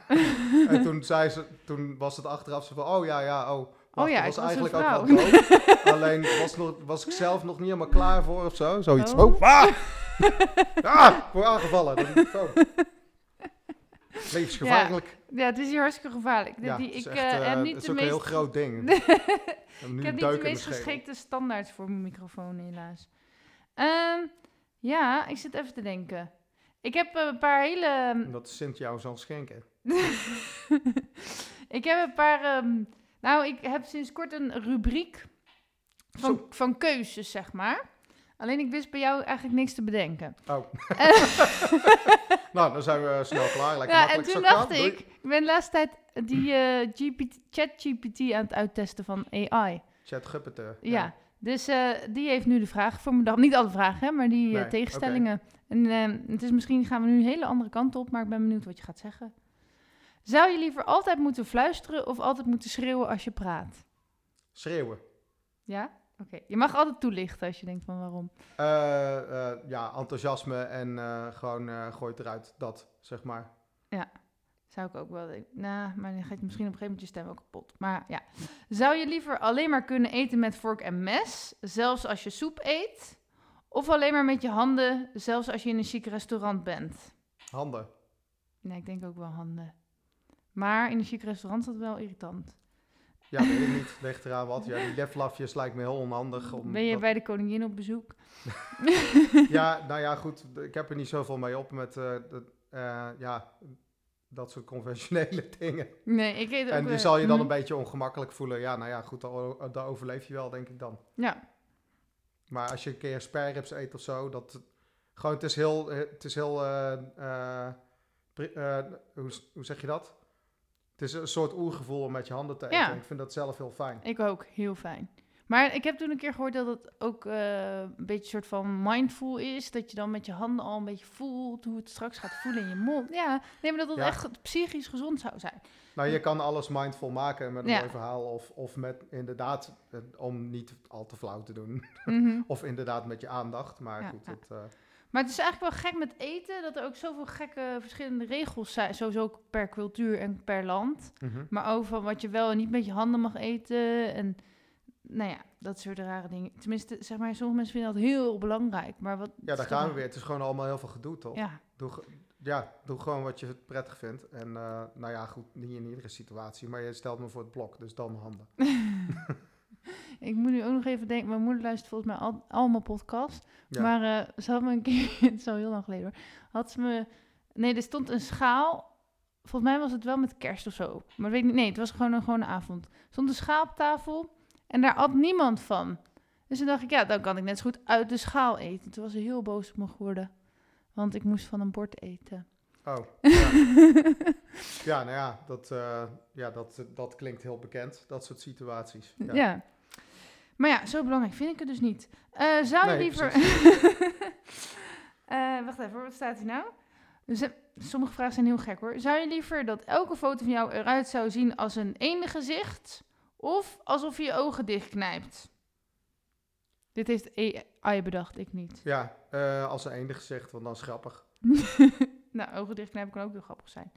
En toen, zei ze, toen was het achteraf zo van, oh ja, ja, oh. wacht, ja, dat ik was eigenlijk ook wel dood. Alleen was, nog, was ik zelf nog niet helemaal klaar voor of zo. Zoiets. Oh. Oh, ah! ah! Word aangevallen. Dat is zo. Levensgevaarlijk. ja, het is hier hartstikke gevaarlijk. Ja, die, ik echt, eh, heb eh, niet het is de ook een heel meest... groot ding. Ik heb niet de meest geschikte standaards voor mijn microfoon, helaas. Ehm, ja, ik zit even te denken. Ik heb een paar hele... En Dat Sint jou zal schenken. ik heb een paar... ehm, nou, ik heb sinds kort een rubriek van, Zo. van keuzes, zeg maar. Alleen ik wist bij jou eigenlijk niks te bedenken. Oh. nou, dan zijn we snel klaar. Lekker ja, en toen dacht gaan. Ik, ik ben de laatste tijd die eh GPT, ChatGPT aan het uittesten van AI. Chat Guppete. Ja, dus eh, die heeft nu de vraag voor me. dag. Niet alle vragen, hè, maar die eh, tegenstellingen. En eh, het is misschien gaan we nu een hele andere kant op, maar ik ben benieuwd wat je gaat zeggen. Zou je liever altijd moeten fluisteren of altijd moeten schreeuwen als je praat? Schreeuwen. Ja? Oké. Je mag altijd toelichten als je denkt van waarom. Eh, eh, ja, enthousiasme en eh, gewoon gooi het eruit. Dat, zeg maar. Zou ik ook wel denken. Nou, maar dan gaat je misschien op een gegeven moment je stem ook kapot. Maar ja. Zou je liever alleen maar kunnen eten met vork en mes, zelfs als je soep eet? Of alleen maar met je handen, zelfs als je in een chic restaurant bent? Handen. Nee, ik denk ook wel handen. Maar in een chic restaurant is dat wel irritant. Ja, weet ik niet. Ligt eraan wat. Ja, die leflafjes lijkt me heel onhandig. Om ben je dat- bij de koningin op bezoek? Ja, nou ja, goed. Ik heb er niet zoveel mee op met eh, dat, eh, ja, dat soort conventionele dingen. Nee, ik eet ook... En die zal je dan hm. een beetje ongemakkelijk voelen. Ja, nou ja, goed, daar, overleef je wel, denk ik dan. Ja, Maar als je een keer spareribs eet of zo, dat... Gewoon, het is heel... eh, Het is heel hoe, hoe zeg je dat? Het is een soort oergevoel om met je handen te eten. Ja. Ik vind dat zelf heel fijn. ik ook. Heel fijn. Maar ik heb toen een keer gehoord dat het ook eh, een beetje een soort van mindful is. Dat je dan met je handen al een beetje voelt hoe het straks gaat voelen in je mond. Ja, nee, maar dat het Ja. echt psychisch gezond zou zijn. Nou, je kan alles mindful maken met een Ja. mooi verhaal. Of, of met inderdaad, eh, om niet al te flauw te doen. Mhm. Of inderdaad met je aandacht. Maar Ja, goed, het, Maar het is eigenlijk wel gek met eten, dat er ook zoveel gekke verschillende regels zijn. Sowieso ook per cultuur en per land. mhm. Maar ook van wat je wel en niet met je handen mag eten. En nou ja, dat soort rare dingen. Tenminste, zeg maar, sommige mensen vinden dat heel belangrijk. Maar wat. Ja, daar gaan we weer. Het is gewoon allemaal heel veel gedoe, toch? Ja, Doe, ja, doe gewoon wat je prettig vindt. En eh, nou ja, goed, niet in iedere situatie. Maar je stelt me voor het blok, dus dan handen. ik moet nu ook nog even denken. Mijn moeder luistert volgens mij al, allemaal podcast. Ja. Maar eh, ze had me een keer, het is al heel lang geleden hoor. Had ze me. Nee, er stond een schaal. Volgens mij was het wel met kerst of zo. Maar weet ik niet. Nee, het was gewoon een gewone avond. Er stond een schaal op tafel. En daar at niemand van. Dus toen dacht ik, ja, dan kan ik net zo goed uit de schaal eten. Toen was ze heel boos op me geworden. Want ik moest van een bord eten. Oh, ja. ja, nou ja, dat, eh, ja dat, dat klinkt heel bekend, dat soort situaties. Ja. Ja. Maar ja, zo belangrijk vind ik het dus niet. Eh, zou je Nee, liever... Eh, wacht even, wat staat hier nou? Dus, sommige vragen zijn heel gek hoor. Zou je liever dat elke foto van jou eruit zou zien als een ene gezicht... of alsof je je ogen dichtknijpt? Dit heeft AI bedacht, ik niet. Ja, eh, als een eende gezegd, want dan is grappig. nou, ogen dichtknijpen kan ook heel grappig zijn.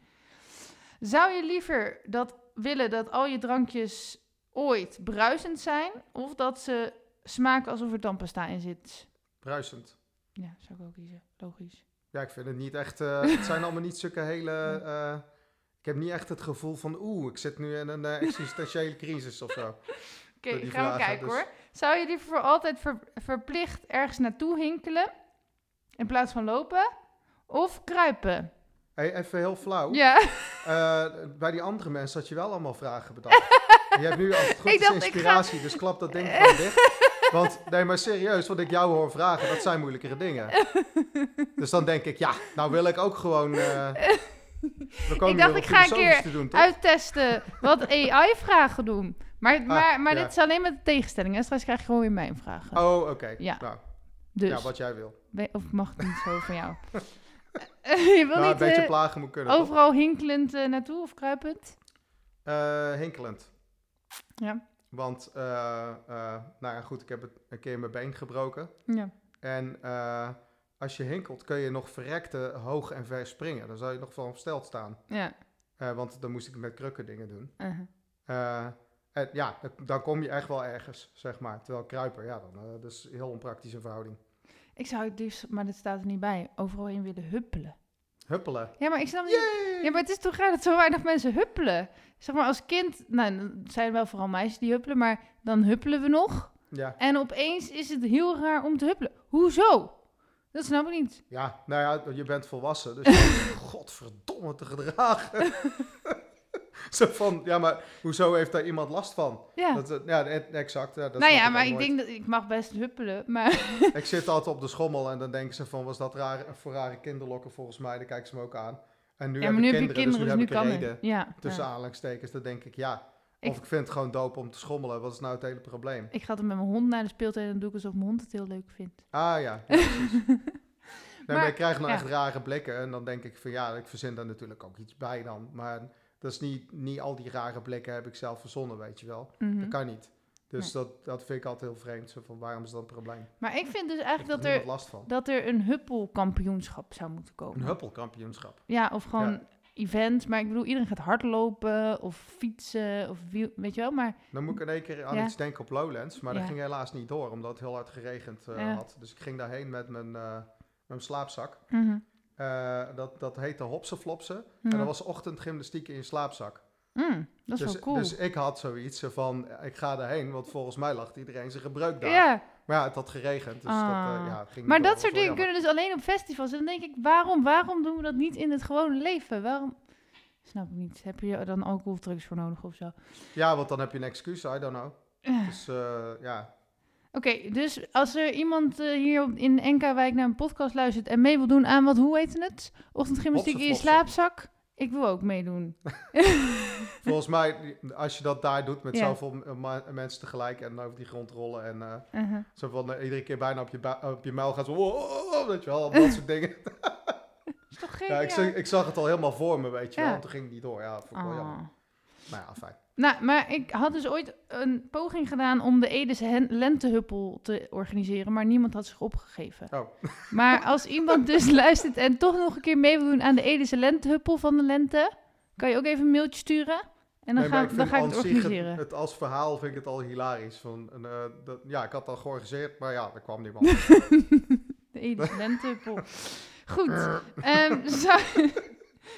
Zou je liever dat willen dat al je drankjes ooit bruisend zijn, of dat ze smaken alsof er tandpasta in zit? Bruisend. Ja, zou ik ook kiezen. Logisch. Ja, ik vind het niet echt... eh, het zijn allemaal niet zulke hele... eh, ik heb niet echt het gevoel van... Oeh, ik zit nu in een eh, existentiële crisis of zo. Oké, die gaan we kijken dus- hoor. Zou je liever voor altijd ver- verplicht ergens naartoe hinkelen in plaats van lopen? Of kruipen? Hey, even heel flauw. Ja, bij die andere mensen had je wel allemaal vragen bedacht. je hebt nu als goed is dacht, ik ga- inspiratie, dus klap dat ding gewoon dicht. Want, nee, maar serieus, wat ik jou hoor vragen, dat zijn moeilijkere dingen. Dus dan denk ik, ja, nou wil ik ook gewoon... eh we komen Ik dacht, ik ga een keer doen, uittesten wat AI-vragen doen. Maar, maar, maar Ah, ja. dit is alleen met de tegenstelling. En straks krijg je gewoon weer mijn vragen. Oh, oké. Ja. Nou, dus, ja, wat jij wil. of mag het niet zo van jou? je wil Nou, een niet beetje eh, plagen moet kunnen, toch? overal hinkelend eh, naartoe of kruipend? Eh, hinkelend. Ja. Want, eh, eh, nou ja, goed, ik heb het een keer mijn been gebroken. Ja. En eh, als je hinkelt, kun je nog verrekte hoog en ver springen. Dan zou je nog van versteld staan. Ja. Want dan moest ik met krukken dingen doen. uh-huh. En ja, dan, dan kom je echt wel ergens, zeg maar. Terwijl kruipen, ja, dan, dat is een heel onpraktische verhouding. Ik zou het dus, maar dat staat er niet bij, overal in willen huppelen. Huppelen. Ja, maar ik snap niet. Yay! Ja, maar het is toch raar dat zo weinig mensen huppelen. Zeg maar als kind, nou, dan zijn wel vooral meisjes die huppelen, maar dan huppelen we nog. Ja. En opeens is het heel raar om te huppelen. Hoezo? Dat snap ik niet. ja, nou ja, je bent volwassen, dus godverdomme te gedragen. Zo van, ja, maar hoezo heeft daar iemand last van? Ja. Dat, eh, ja, e- exact. Ja, dat nou ja, maar ik denk dat ik mag best huppelen, maar Ik zit altijd op de schommel en dan denken ze van, was dat raar, voor rare kinderlokken volgens mij? Dan kijken ze me ook aan. En nu ja, maar nu heb je kinderen, dus nu dus nu kan reden. Ja, Tussen ja. aanhalingstekens, dan denk ik ja. Of ik vind het gewoon dope om te schommelen. Wat is nou het hele probleem? Ik ga dan met mijn hond naar de speeltuin en dan doe ik alsof mijn hond het heel leuk vindt. Ah ja, ja precies. Nee, maar, Maar, ik krijg nou ja. echt rare blikken. En dan denk ik van ja, ik verzin daar natuurlijk ook iets bij dan. Maar dat is niet, niet al die rare blikken heb ik zelf verzonnen, weet je wel. Mhm. Dat kan niet. Dus dat, dat vind ik altijd heel vreemd. Zo van, waarom is dat een probleem? Maar ik vind dus eigenlijk dat er last van. dat er een huppelkampioenschap zou moeten komen. Een huppelkampioenschap. Ja, of gewoon Ja. event. Maar ik bedoel, iedereen gaat hardlopen of fietsen of wiel, weet je wel. Maar Dan moet ik in één keer aan Ja. iets denken op Lowlands. Maar dat ging helaas niet door, omdat het heel hard geregend eh, had. Dus ik ging daarheen met mijn, met mijn slaapzak. mhm. Eh, dat, dat heette hopsenflopsen. En Ja. dat was ochtendgymnastiek in je slaapzak. Mm, dat is dus, wel cool. dus ik had zoiets van, ik ga daarheen, want volgens mij lag iedereen zijn gebruik daar. ja, Maar ja, het had geregend, dus Ah. dat eh, ja, het ging maar dat soort dingen kunnen dus alleen op festivals. En dan denk ik, waarom, waarom doen we dat niet in het gewone leven? Waarom? Snap ik niet. Heb je dan alcoholdrugs voor nodig of zo? Ja, want dan heb je een excuus, I don't know. Eh. Dus ja, Oké, dus als er iemand eh, hier in NK-wijk naar een podcast luistert en mee wil doen aan wat, hoe heet het? Ochtendgymnastiek in je slaapzak? Ik wil ook meedoen. volgens mij, als je dat daar doet met zoveel mensen tegelijk en over die grond rollen en Uh-huh. zo van eh, iedere keer bijna op je, op je muil gaan zo, weet je wel, dat soort dingen. Is toch geen Ja, ik, zag, ik zag het al helemaal voor me, weet je Ja. wel, en toen ging het niet door. Ja, vond ik wel jammer. Ah. Maar ja, fijn. Nou, maar ik had dus ooit een poging gedaan om de Edese hen- lentehuppel te organiseren, maar niemand had zich opgegeven. Oh. Maar als iemand dus luistert en toch nog een keer mee wil doen aan de Edese lentehuppel van de lente, kan je ook even een mailtje sturen en dan, Nee, gaan, ik dan ga ik het organiseren. Het, als verhaal vind ik het al hilarisch. Van, eh, dat, ja, ik had al georganiseerd, maar ja, er kwam niemand. De Edese lentehuppel. Goed. Ehm, zou,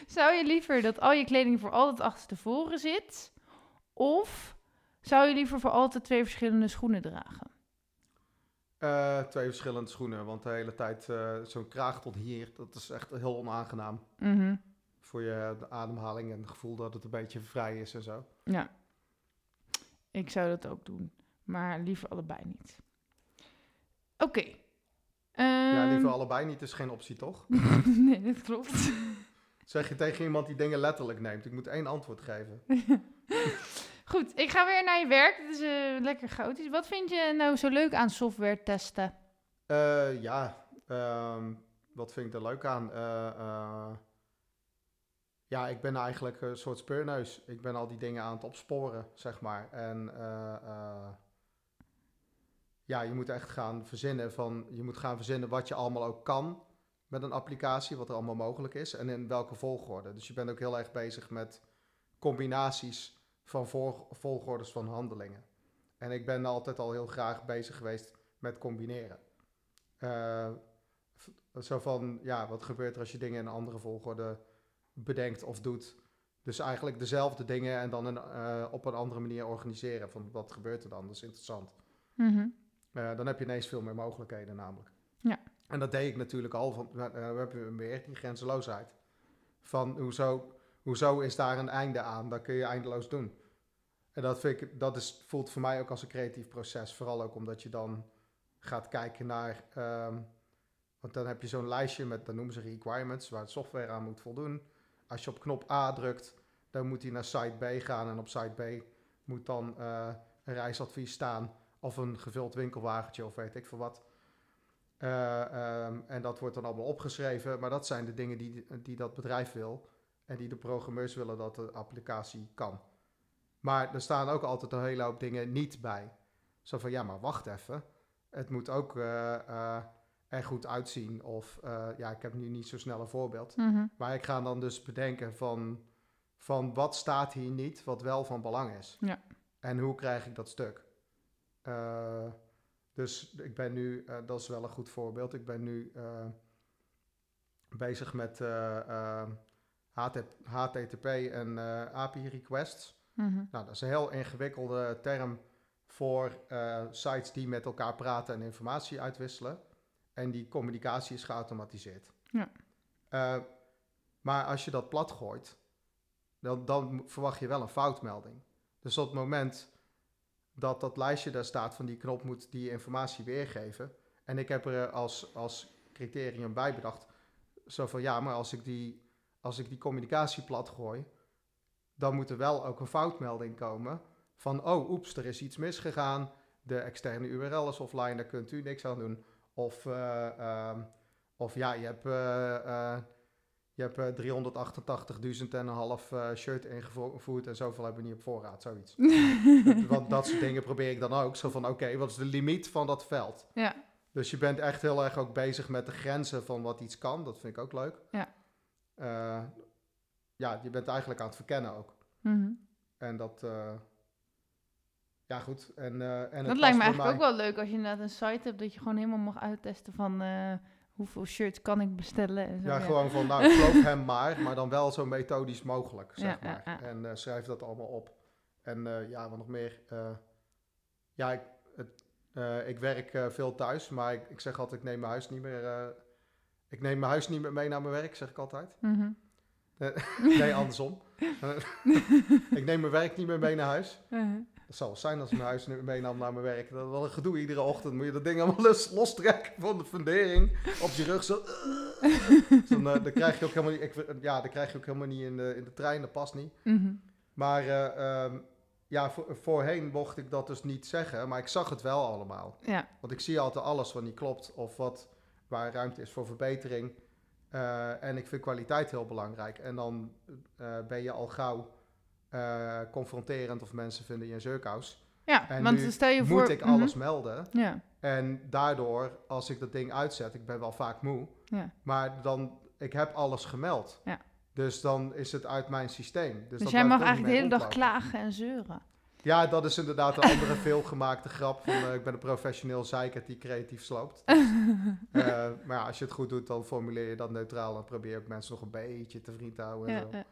zou je liever dat al je kleding voor altijd achter tevoren zit? Of zou je liever voor altijd twee verschillende schoenen dragen? Eh, twee verschillende schoenen, want de hele tijd eh, zo'n kraag tot hier, dat is echt heel onaangenaam. Mhm. Voor je de ademhaling en het gevoel dat het een beetje vrij is en zo. Ja. Ik zou dat ook doen. Maar liever allebei niet. Oké. ja, Ehm, liever allebei niet is geen optie, toch? nee, dat klopt. Zeg je tegen iemand die dingen letterlijk neemt. Ik moet één antwoord geven. Goed, ik ga weer naar je werk. Het is eh, lekker chaotisch. Wat vind je nou zo leuk aan software testen? Eh, ja, ehm, wat vind ik er leuk aan? Eh, ja, ik ben eigenlijk een soort speurneus. Ik ben al die dingen aan het opsporen, zeg maar. En ja, je moet echt gaan verzinnen van, je moet gaan verzinnen wat je allemaal ook kan met een applicatie, wat er allemaal mogelijk is en in welke volgorde. Dus je bent ook heel erg bezig met combinaties van vol- volgordes van handelingen. En ik ben altijd al heel graag bezig geweest met combineren. Eh, zo van, ja, wat gebeurt er als je dingen in een andere volgorde bedenkt of doet? Dus eigenlijk dezelfde dingen en dan een, eh, op een andere manier organiseren. Van wat gebeurt er dan? Dat is interessant. Mhm. Eh, dan heb je ineens veel meer mogelijkheden namelijk. Ja. En dat deed ik natuurlijk al, van, we hebben weer die grenzeloosheid. Van hoezo, hoezo is daar een einde aan? Dat kun je eindeloos doen. En dat, vind ik, dat is, voelt voor mij ook als een creatief proces. Vooral ook omdat je dan gaat kijken naar... ehm, want dan heb je zo'n lijstje met, dan noemen ze requirements, waar de software aan moet voldoen. Als je op knop A drukt, dan moet hij naar site B gaan. En op site B moet dan eh, een reisadvies staan. Of een gevuld winkelwagentje of weet ik veel wat. Eh, ehm, en dat wordt dan allemaal opgeschreven. Maar dat zijn de dingen die, die dat bedrijf wil. En die de programmeurs willen dat de applicatie kan. Maar er staan ook altijd een hele hoop dingen niet bij. Zo van, ja, maar wacht even. Het moet ook eh, er goed uitzien. Of, eh, ja, ik heb nu niet zo snel een voorbeeld. Mhm. Maar ik ga dan dus bedenken van, van wat staat hier niet, wat wel van belang is. Ja. En hoe krijg ik dat stuk? Dus ik ben nu, dat is wel een goed voorbeeld, ik ben nu bezig met HTTP en eh, API requests. Mhm. Nou, dat is een heel ingewikkelde term voor eh, sites die met elkaar praten en informatie uitwisselen. En die communicatie is geautomatiseerd. Ja. Eh, maar als je dat plat gooit, dan, dan verwacht je wel een foutmelding. Dus op het moment dat dat lijstje daar staat van die knop moet die informatie weergeven. En ik heb er als, als criterium bij bedacht. Zo van ja, maar als ik die, als ik die communicatie plat gooi, dan moet er wel ook een foutmelding komen van, oh, oeps, er is iets misgegaan. De externe URL is offline, daar kunt u niks aan doen. Of, eh, ehm, of ja, je hebt, eh, je hebt eh, 388.000 en een half shirt ingevoerd en zoveel hebben we niet op voorraad, zoiets. Want dat soort dingen probeer ik dan ook. Zo van, oké, wat is de limiet van dat veld? Ja. Dus je bent echt heel erg ook bezig met de grenzen van wat iets kan. Dat vind ik ook leuk. Ja. Eh, ja, je bent eigenlijk aan het verkennen ook. Mhm. En dat, eh, ja goed. En, eh, en het Dat lijkt me eigenlijk ook mij. wel leuk als je inderdaad een site hebt dat je gewoon helemaal mag uittesten van hoeveel shirts kan ik bestellen en zo. Ja, gewoon van, nou, geloof hem maar, maar dan wel zo methodisch mogelijk, zeg Ja, maar. En schrijf dat allemaal op. En ja, wat nog meer. ja, ik, het, ik werk veel thuis, maar ik, ik zeg altijd, ik neem mijn huis niet meer... eh, ik neem mijn huis niet meer mee naar mijn werk, zeg ik altijd. Mhm. Nee, andersom. ik neem mijn werk niet meer mee naar huis. Mhm. Het zou wel zijn als ik mijn huis meenam naar mijn werk. Dat is wel een gedoe iedere ochtend. Moet je dat ding allemaal los, lostrekken van de fundering. Op je rug zo. dan, eh, dan krijg je ook helemaal niet, ik, ja, dan krijg je ook helemaal niet in de, in de trein. Dat past niet. Mhm. Maar eh, ehm, ja, voor- voorheen mocht ik dat dus niet zeggen. Maar ik zag het wel allemaal. Ja, Want ik zie altijd alles wat niet klopt. Of wat, waar ruimte is voor verbetering. Eh, en ik vind kwaliteit heel belangrijk. En dan eh, ben je al gauw eh, confronterend of mensen vinden je een zeurkous. ja En want stel je voor... Moet ik Mhm. alles melden? Ja, En daardoor, als ik dat ding uitzet, ik ben wel vaak moe, ja. maar dan, ik heb alles gemeld. Ja. Dus dan is het uit mijn systeem. Dus, Dus, dat jij mag eigenlijk de hele dag klagen en zeuren. Ja, dat is inderdaad een andere veelgemaakte grap. Van, eh, ik ben een professioneel zeikert die creatief sloopt. Dus, eh, maar ja, als je het goed doet, dan formuleer je dat neutraal. En probeer je ook mensen nog een beetje te vriend te houden. en Ja.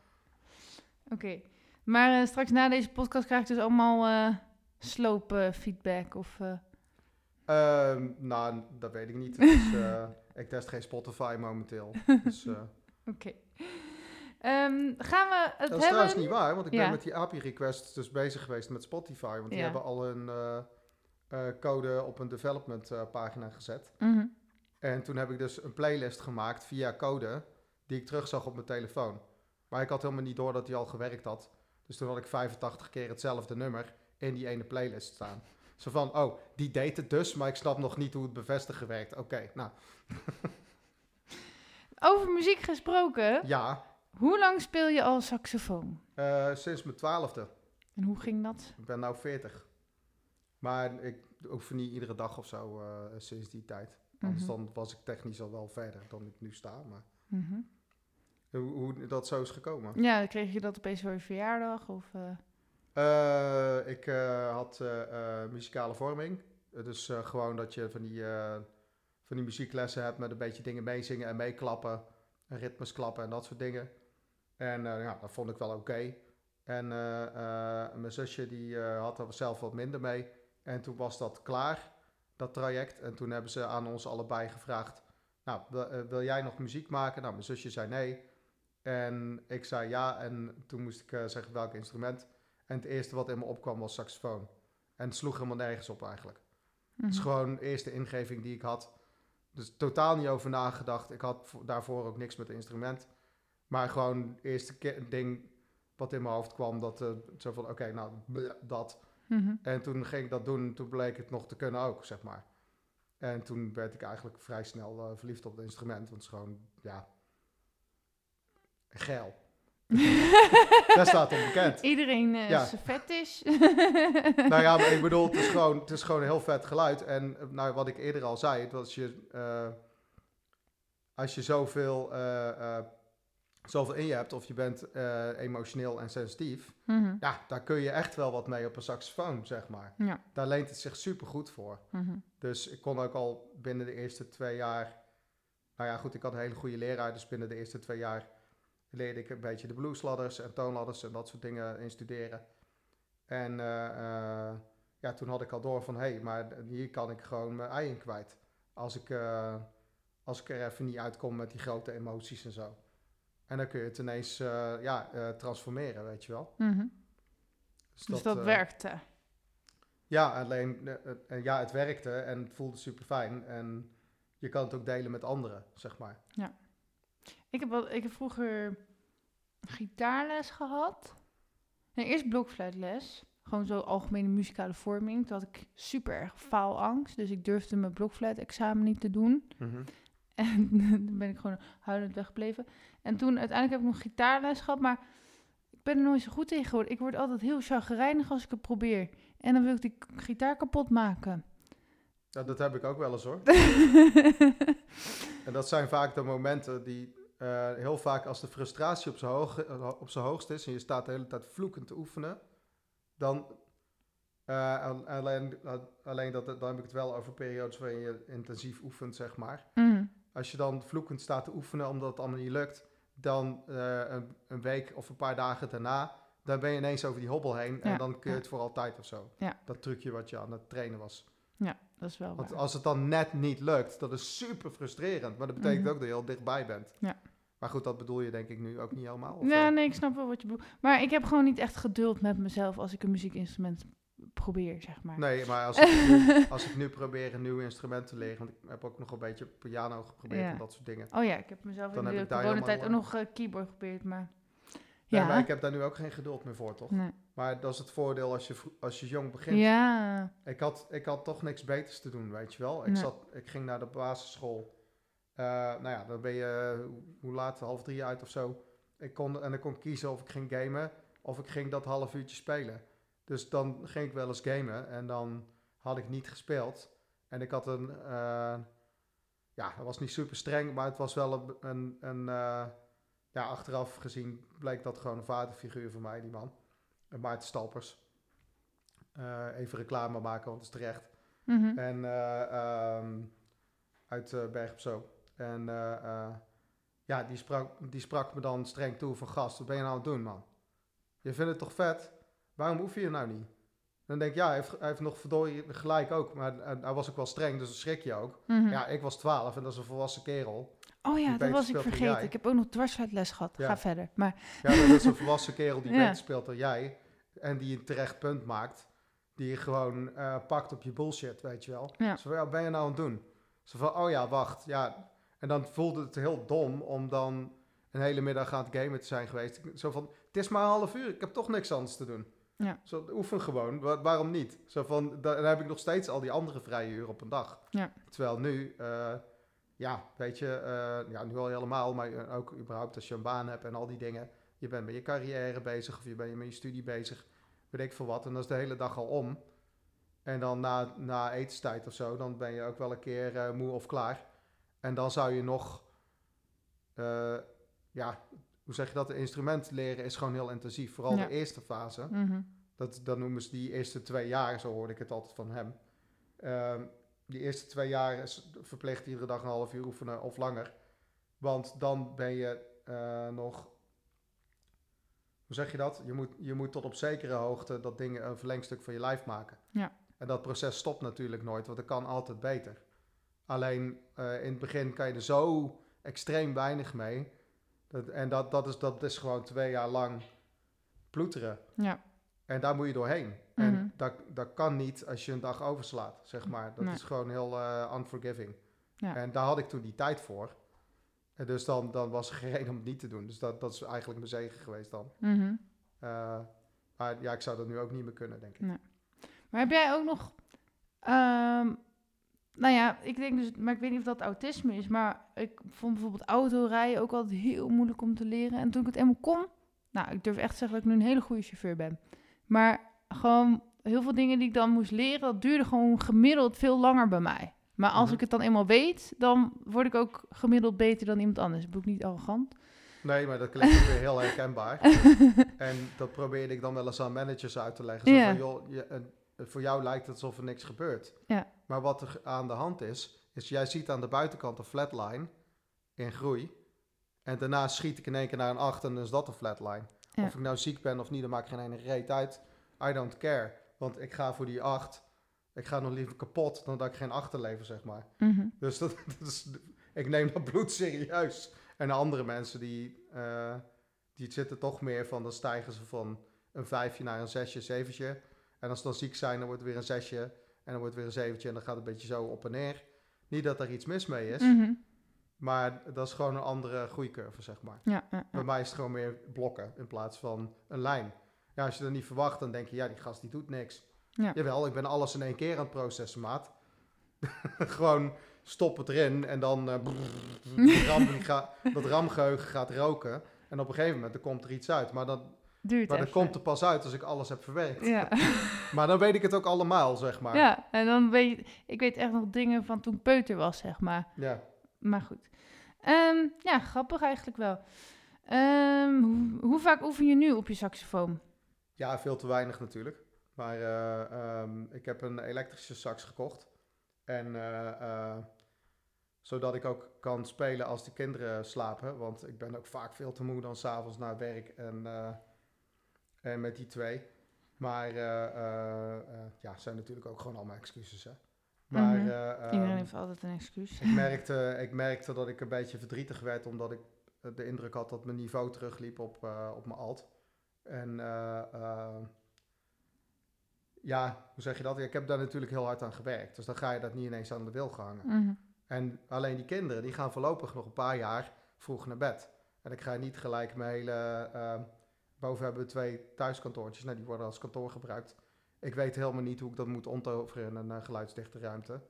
Oké. Maar eh, straks na deze podcast krijg ik dus allemaal eh sloopfeedback of... eh, Ehm, nou, dat weet ik niet. Dus, ik test geen Spotify momenteel. Dus, Oké. Ehm, gaan we het Dat is hebben... trouwens niet waar, want ik Ja. ben met die API-requests dus bezig geweest met Spotify. Want die Ja. hebben al een eh, eh, code op een development eh, pagina gezet. Mhm. En toen heb ik dus een playlist gemaakt via code die ik terugzag op mijn telefoon. Maar ik had helemaal niet door dat die al gewerkt had. Dus toen had ik 85 keer hetzelfde nummer in die ene playlist staan. Zo van, oh, die deed het dus, maar ik snap nog niet hoe het bevestigen werkt. Oké, nou, Over muziek gesproken, ja, hoe lang speel je al saxofoon? eh, sinds mijn twaalfde. En hoe ging dat? Ik ben nu 40. Maar ik oefen niet iedere dag of zo eh, sinds die tijd. Anders Mhm. dan was ik technisch al wel verder dan ik nu sta. Maar Mhm. Hoe, hoe dat zo is gekomen. Ja, kreeg je dat opeens voor je verjaardag? Of, eh? Ik had muzikale vorming. Dus gewoon dat je van die, van die muzieklessen hebt met een beetje dingen meezingen en meeklappen. En ritmes klappen en dat soort dingen. En eh, ja, dat vond ik wel oké. En eh, eh, mijn zusje die had er zelf wat minder mee. En toen was dat klaar, dat traject. En toen hebben ze aan ons allebei gevraagd... Nou, wil, wil jij nog muziek maken? Nou, mijn zusje zei nee. En ik zei ja. En toen moest ik zeggen welk instrument. En het eerste wat in me opkwam was saxofoon. En het sloeg helemaal nergens op eigenlijk. Het is Mhm. gewoon de eerste ingeving die ik had. Dus totaal niet over nagedacht. Ik had vo- daarvoor ook niks met het instrument. Maar gewoon het eerste ding wat in mijn hoofd kwam. Dat, eh, zo van, oké, nou, bleh, dat. Mhm. En toen ging ik dat doen. En toen bleek het nog te kunnen ook, zeg maar. En toen werd ik eigenlijk vrij snel eh, verliefd op het instrument. Want het is gewoon, ja... Geil. Daar staat onbekend. Iedereen eh Ja. zijn fetish. nou ja, maar ik bedoel, het is gewoon, het is gewoon een heel vet geluid. En nou, wat ik eerder al zei, dat als je, als je zoveel, zoveel in je hebt, of je bent eh, emotioneel en sensitief, Mhm. ja, daar kun je echt wel wat mee op een saxofoon, zeg maar. Ja. Daar leent het zich super goed voor. Mhm. Dus ik kon ook al binnen de eerste twee jaar, nou ja, goed, ik had een hele goede leraar, dus binnen de eerste twee jaar leerde ik een beetje de bluesladders en toonladders en dat soort dingen instuderen. En eh, eh, ja, toen had ik al door van, hé, hey, maar hier kan ik gewoon mijn ei in kwijt. Als ik, als ik er even niet uitkom met die grote emoties en zo. En dan kun je het ineens eh, ja, eh, transformeren, weet je wel. Mhm. Dus dat eh, werkte. ja, alleen ja, het werkte en het voelde super fijn. En je kan het ook delen met anderen, zeg maar. Ik heb, wel, ik heb vroeger gitaarles gehad. Nee, eerst blokfluitles. Gewoon zo algemene muzikale vorming. Toen had ik super erg faalangst. Dus ik durfde mijn blokfluitexamen niet te doen. En dan ben ik gewoon huilend weggebleven. En toen uiteindelijk heb ik nog gitaarles gehad. Maar ik ben er nooit zo goed in geworden. Ik word altijd heel chagrijnig als ik het probeer. En dan wil ik die gitaar kapot maken. Ja, dat heb ik ook wel eens hoor. En dat zijn vaak de momenten die eh, heel vaak als de frustratie op zijn hoog, eh, op zijn hoogst is en je staat de hele tijd vloekend te oefenen, dan eh, al- alleen, al- alleen dat, dan heb ik het wel over periodes waarin je intensief oefent, zeg maar. Mhm. Als je dan vloekend staat te oefenen omdat het allemaal niet lukt, dan eh, een, een week of een paar dagen daarna, dan ben je ineens over die hobbel heen en dan kun je ja. het voor altijd of zo. Ja. Dat trucje wat je aan het trainen was. Ja, dat is wel Want waar. als het dan net niet lukt, dat is super frustrerend. Maar dat betekent Mhm. ook dat je heel dichtbij bent. Ja. Maar goed, dat bedoel je denk ik nu ook niet helemaal. Ja, nee, ik snap wel wat je bedoelt. Maar ik heb gewoon niet echt geduld met mezelf als ik een muziekinstrument probeer, zeg maar. Nee, maar als ik, nu, als ik nu probeer een nieuw instrument te leren, want ik heb ook nog een beetje piano geprobeerd Ja. en dat soort dingen. Oh ja, ik heb mezelf Dan in de coronatijd ook nog eh, keyboard geprobeerd, maar... Nee, Ja, maar ik heb daar nu ook geen geduld meer voor, toch? nee. Maar dat is het voordeel als je, als je jong begint. ja. Ik, had, ik had toch niks beters te doen, weet je wel. Ik, Nee. zat, ik ging naar de basisschool. Eh, nou ja, dan ben je, eh, hoe- hoe laat, half drie uit of zo. Ik kon, en ik kon kiezen of ik ging gamen of ik ging dat half uurtje spelen. Dus dan ging ik wel eens gamen en dan had ik niet gespeeld. En ik had een, eh, ja, dat was niet super streng, maar het was wel een, een, eh, ja, achteraf gezien bleek dat gewoon een vaderfiguur voor mij, die man. Maarten Stalpers. Eh, even reclame maken, want het is terecht. Mhm. En ehm, uit Berg op Zoom. En ja, die sprak, die sprak me dan streng toe van gast, wat ben je nou aan het doen, man? Je vindt het toch vet? Waarom oefen je nou niet? Dan denk ik, ja, hij heeft, hij heeft nog verdorie gelijk ook. Maar hij was ook wel streng, dus dan schrik je ook. Mhm. Ja, ik was 12 en dat is een volwassen kerel. oh ja, dat was ik vergeten. Ik heb ook nog dwarsfluitles gehad. Ja. Ga verder. Maar Ja, dat is een volwassen kerel die Ja. beter speelt dan jij. En die een terecht punt maakt. Die je gewoon eh, pakt op je bullshit, weet je wel. Ja. Zo van, ja, wat ben je nou aan het doen? Zo van, oh ja, wacht. Ja. En dan voelde het heel dom om dan een hele middag aan het gamen te zijn geweest. Zo van, het is maar een half uur, ik heb toch niks anders te doen. Ja. Zo, oefen gewoon, Wa- waarom niet? Zo van, da- dan heb ik nog steeds al die andere vrije uren op een dag. Ja. Terwijl nu, eh, ja, weet je, eh, ja, nu al helemaal, maar eh, ook überhaupt als je een baan hebt en al die dingen. Je bent met je carrière bezig of je bent met je studie bezig, weet ik veel wat. En dat is de hele dag al om. En dan na, na etenstijd of zo, dan ben je ook wel een keer moe of klaar. En dan zou je nog, ja, hoe zeg je dat? De instrument leren is gewoon heel intensief. Vooral Ja. de eerste fase. Mhm. Dat, dat noemen ze die eerste twee jaar, zo hoorde ik het altijd van hem. Ehm, die eerste twee jaar is verplicht iedere dag een half uur oefenen of langer. Want dan ben je eh, nog. Hoe zeg je dat? Je moet, je moet tot op zekere hoogte dat ding een verlengstuk van je lijf maken. Ja. En dat proces stopt natuurlijk nooit, want het kan altijd beter. Alleen eh, in het begin kan je er zo extreem weinig mee. Dat, en dat, dat, is, dat is gewoon twee jaar lang ploeteren. Ja. En daar moet je doorheen. Mhm. En dat, dat kan niet als je een dag overslaat, zeg maar. Dat Nee. is gewoon heel eh, unforgiving. Ja. En daar had ik toen die tijd voor. En dus dan, dan was er geen reden om het niet te doen. Dus dat, dat is eigenlijk mijn zegen geweest dan. Mhm. Eh, maar ja, ik zou dat nu ook niet meer kunnen, denk ik. Maar heb jij ook nog... ehm, nou ja, ik denk dus... Maar ik weet niet of dat autisme is. Maar ik vond bijvoorbeeld autorijden ook altijd heel moeilijk om te leren. En toen ik het eenmaal kon... Nou, ik durf echt te zeggen dat ik nu een hele goede chauffeur ben. Maar gewoon heel veel dingen die ik dan moest leren... dat duurde gewoon gemiddeld veel langer bij mij. Maar als Mhm. ik het dan eenmaal weet... dan word ik ook gemiddeld beter dan iemand anders. Ik ben ook niet arrogant. Nee, maar dat klinkt ook weer heel herkenbaar. En dat probeerde ik dan wel eens aan managers uit te leggen. Zo Ja. van, joh, je, eh, voor jou lijkt het alsof er niks gebeurt. Ja. Maar wat er aan de hand is, is jij ziet aan de buitenkant een flatline in groei. En daarna schiet ik in één keer naar een 8 en dan is dat een flatline. Ja. Of ik nou ziek ben of niet, dat maakt geen ene reet uit. I don't care. Want ik ga voor die 8. Ik ga nog liever kapot dan dat ik geen achterlever, zeg maar. Mhm. Dus dat, dat is, ik neem dat bloed serieus. En andere mensen die, eh, die zitten toch meer van, dan stijgen ze van een vijfje naar een zesje, zeventje. En als ze dan ziek zijn, dan wordt het weer een zesje en dan wordt het weer een zeventje en dan gaat het een beetje zo op en neer. Niet dat er iets mis mee is, Mhm. maar dat is gewoon een andere groeicurve, zeg maar. Ja, ja, Bij mij is het gewoon meer blokken in plaats van een lijn. Ja, als je dat niet verwacht, dan denk je, ja, die gast die doet niks. Ja. Jawel, ik ben alles in één keer aan het processen, maat. gewoon stop het erin en dan eh, ram, ga- dat ramgeheugen gaat roken. En op een gegeven moment dan komt er iets uit. Maar, dat, Duurt maar dat even. komt er pas uit als ik alles heb verwerkt. Ja. Maar dan weet ik het ook allemaal, zeg maar. ja, en dan weet je... Ik weet echt nog dingen van toen ik peuter was, zeg maar. Ja. Maar goed. Ehm, ja, grappig eigenlijk wel. Ehm, hoe, hoe vaak oefen je nu op je saxofoon? Ja, veel te weinig natuurlijk. Maar eh, ehm, ik heb een elektrische sax gekocht. En eh, eh, zodat ik ook kan spelen als de kinderen slapen. Want ik ben ook vaak veel te moe dan s'avonds naar werk en, en met die twee. Maar eh eh, eh, ja, zijn natuurlijk ook gewoon allemaal excuses. Hè? Maar Mhm. eh, ehm, Iedereen heeft altijd een excuus. ik, merkte, ik merkte dat ik een beetje verdrietig werd, omdat ik eh, de indruk had dat mijn niveau terugliep op, eh, op mijn alt. En eh, eh, ja, hoe zeg je dat? Ik heb daar natuurlijk heel hard aan gewerkt. Dus dan ga je dat niet ineens aan de wil hangen. Mhm. En alleen die kinderen, die gaan voorlopig nog een paar jaar vroeg naar bed. En ik ga niet gelijk mijn hele... eh, boven hebben we twee thuiskantoortjes. Nou, die worden als kantoor gebruikt. Ik weet helemaal niet hoe ik dat moet omtoveren in een geluidsdichte ruimte.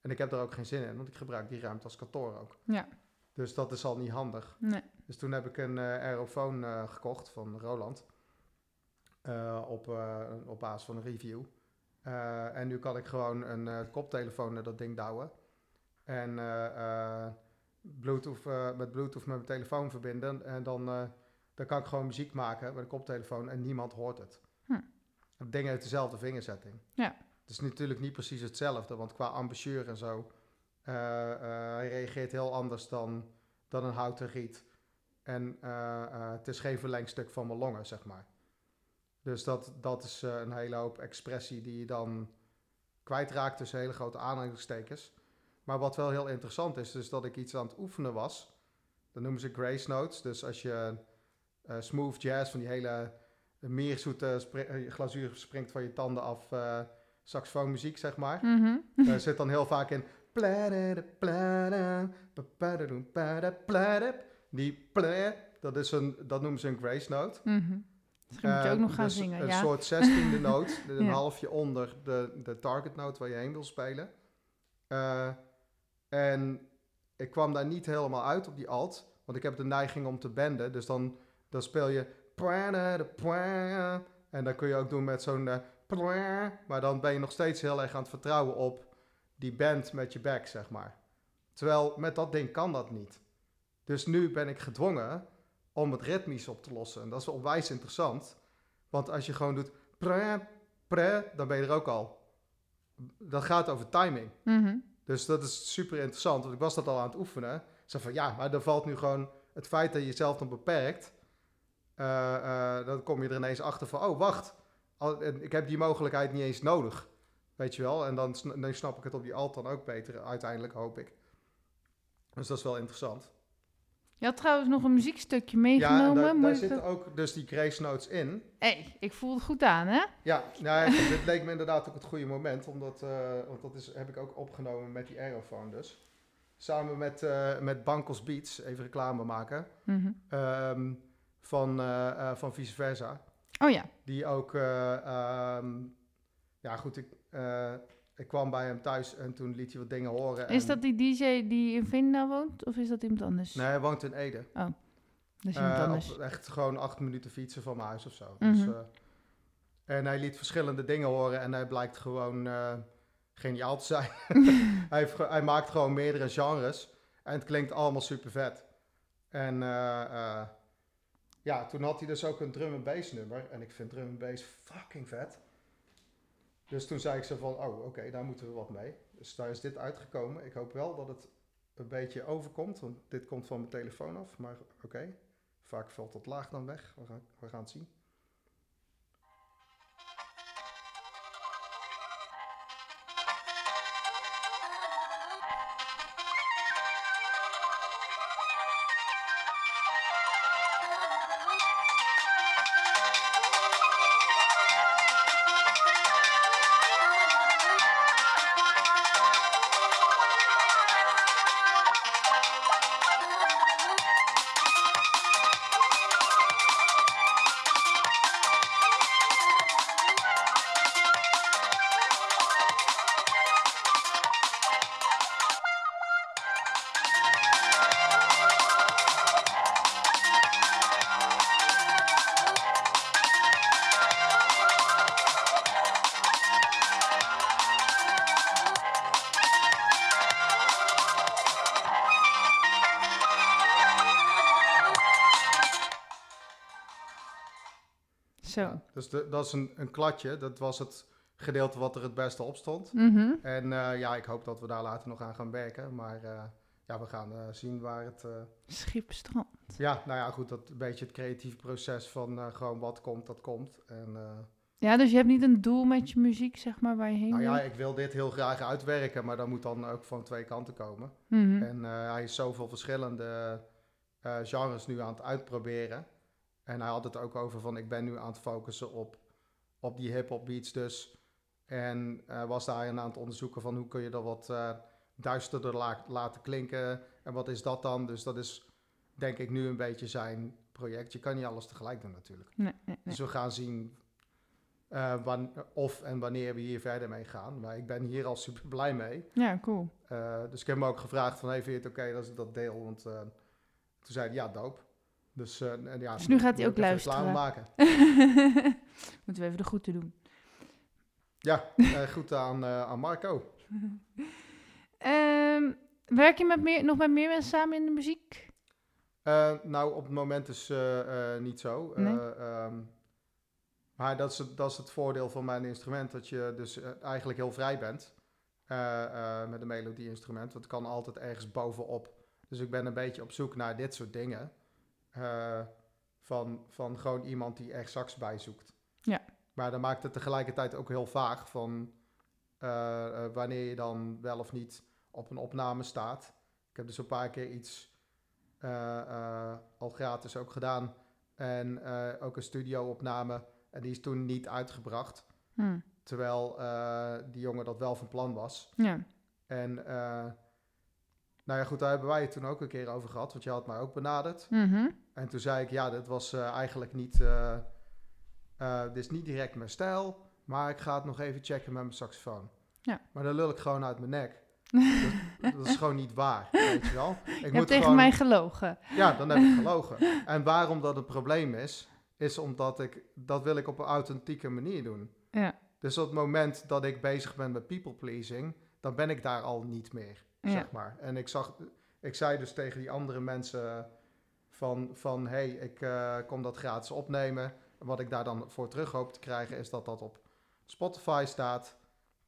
En ik heb daar ook geen zin in, want ik gebruik die ruimte als kantoor ook. Ja. Dus dat is al niet handig. Nee. Dus toen heb ik een eh Aerofoon eh, gekocht van Roland. Eh, op, op basis van een review. En nu kan ik gewoon een koptelefoon naar dat ding douwen. En Bluetooth, met Bluetooth met mijn telefoon verbinden. En dan, dan kan ik gewoon muziek maken met een koptelefoon en niemand hoort het. Hm. Heeft dezelfde vingerzetting. Ja. Het is natuurlijk niet precies hetzelfde, want qua embouchure en zo... eh, eh, hij reageert heel anders dan, dan een houten riet. En eh, het is geen verlengstuk van mijn longen, zeg maar. Dus dat, dat is een hele hoop expressie die je dan kwijtraakt tussen hele grote aanhalingstekens. Maar wat wel heel interessant is, is dat ik iets aan het oefenen was. Dat noemen ze grace notes. Dus als je eh, smooth jazz van die hele meerzoete spri- eh, glazuur springt van je tanden af, eh saxofoonmuziek zeg maar. Mhm. Daar zit dan heel vaak in. Die ple, dat, is een, dat noemen ze een grace note. Mhm. Misschien moet je ook nog gaan dus zingen, Een ja. soort zestiende noot, een halfje onder de, de target note waar je heen wil spelen. En ik kwam daar niet helemaal uit op die alt, want ik heb de neiging om te benden. Dus dan, dan speel je. En dan kun je ook doen met zo'n. eh, maar dan ben je nog steeds heel erg aan het vertrouwen op die band met je back, zeg maar. Terwijl met dat ding kan dat niet. Dus nu ben ik gedwongen om het ritmisch op te lossen. En dat is onwijs interessant. Want als je gewoon doet pre, pre, dan ben je er ook al. Dat gaat over timing. Mhm. Dus dat is super interessant. Want ik was dat al aan het oefenen. Ik zei van ja, maar er valt nu gewoon het feit dat je jezelf dan beperkt. Eh, eh, dan kom je er ineens achter van, oh wacht, ik heb die mogelijkheid niet eens nodig. Weet je wel? En dan, dan snap ik het op die alt dan ook beter, uiteindelijk hoop ik. Dus dat is wel interessant. Je had trouwens nog een muziekstukje Ja, en meegenomen. daar, Moet daar ik zitten dat- ook dus die grace notes in. hey, ik voel het goed aan, hè? Ja, nou, ja, dit leek me inderdaad ook het goede moment, omdat, eh, want dat is, heb ik ook opgenomen met die Aerophone dus. Samen met, eh met Bankos Beats, even reclame maken, ehm, van, eh, eh, van Vice Versa. Oh ja. Die ook, eh, ehm, ja goed, ik, ik kwam bij hem thuis en toen liet hij wat dingen horen. Is dat die DJ die in Vinda woont? Of is dat iemand anders? Nee, hij woont in Ede. Dat is iemand anders. op echt gewoon acht minuten fietsen van mijn huis of zo. Mhm. dus, eh, en hij liet verschillende dingen horen en hij blijkt gewoon geniaal te zijn. hij, hij maakt gewoon meerdere genres en het klinkt allemaal super vet. En eh, ja, toen had hij dus ook een drum en bass nummer en ik vind drum en bass fucking vet. Dus toen zei ik zo van, oh oké, daar moeten we wat mee. Dus daar is dit uitgekomen. Ik hoop wel dat het een beetje overkomt, want dit komt van mijn telefoon af, maar oké. Vaak valt dat laag dan weg. We gaan, we gaan het zien. Zo. Dus de- dat is een, een kladje. Dat was het gedeelte wat er het beste op stond. Mhm. En eh, ja, ik hoop dat we daar later nog aan gaan werken. Maar eh, ja, we gaan eh, zien waar het... eh, Schipstrand. ja, nou ja, goed. Dat een beetje het creatieve proces van gewoon wat komt, dat komt. En Ja, dus je hebt niet een doel met je muziek, zeg maar, waar je heen nou ja, ik wil dit heel graag uitwerken. Maar dat moet dan ook van twee kanten komen. Mhm. En hij is zoveel verschillende genres nu aan het uitproberen. En hij had het ook over van ik ben nu aan het focussen op, op die hip-hop beats dus. En eh, was daarin aan het onderzoeken van hoe kun je dat wat eh, duisterder la- laten klinken. En wat is dat dan? Dus dat is denk ik nu een beetje zijn project. Je kan niet alles tegelijk doen natuurlijk. Nee, nee, nee. Dus we gaan zien eh, of en wanneer we hier verder mee gaan. Maar ik ben hier al super blij mee. Ja, cool. Uh, dus ik heb hem ook gevraagd van, hey, vind je het oké dat ik dat deel? Want uh, toen zei hij, ja, doop. Dus, uh, en ja, dus nu gaat hij ook luisteren. maken. Moeten we even de groeten doen. Ja, uh, goed aan, aan Marco. um, werk je met meer, nog met meer mensen samen in de muziek? Nou, op het moment is niet zo. Nee? Um, maar dat is, het, dat is het voordeel van mijn instrument, dat je dus eigenlijk heel vrij bent met een melodie-instrument. Want het kan altijd ergens bovenop. Dus ik ben een beetje op zoek naar dit soort dingen. Uh, van, van gewoon iemand die echt sax bijzoekt. Ja. Maar dan maakt het tegelijkertijd ook heel vaag van uh, wanneer je dan wel of niet op een opname staat. Ik heb dus een paar keer iets al gratis ook gedaan. En ook een studio-opname. En die is toen niet uitgebracht. Hmm. Terwijl die jongen dat wel van plan was. Ja. En nou ja, goed, daar hebben wij het toen ook een keer over gehad. Want je had mij ook benaderd. Mm -hmm. En toen zei ik, ja, dit was uh, eigenlijk niet... Uh, uh, dit is niet direct mijn stijl. Maar ik ga het nog even checken met mijn saxofoon. Ja. Maar dan lul ik gewoon uit mijn nek. dat, dat, is gewoon niet waar, weet je wel. Ik je moet hebt tegen gewoon, mij gelogen. Ja, dan heb ik gelogen. En waarom dat een probleem is, is omdat ik... Dat wil ik op een authentieke manier doen. Ja. Dus op het moment dat ik bezig ben met people pleasing... dan ben ik daar al niet meer, ja. zeg maar. En ik zag... Ik zei dus tegen die andere mensen Van, van hey, ik eh, kom dat gratis opnemen. En wat ik daar dan voor terug hoop te krijgen, is dat dat op Spotify staat.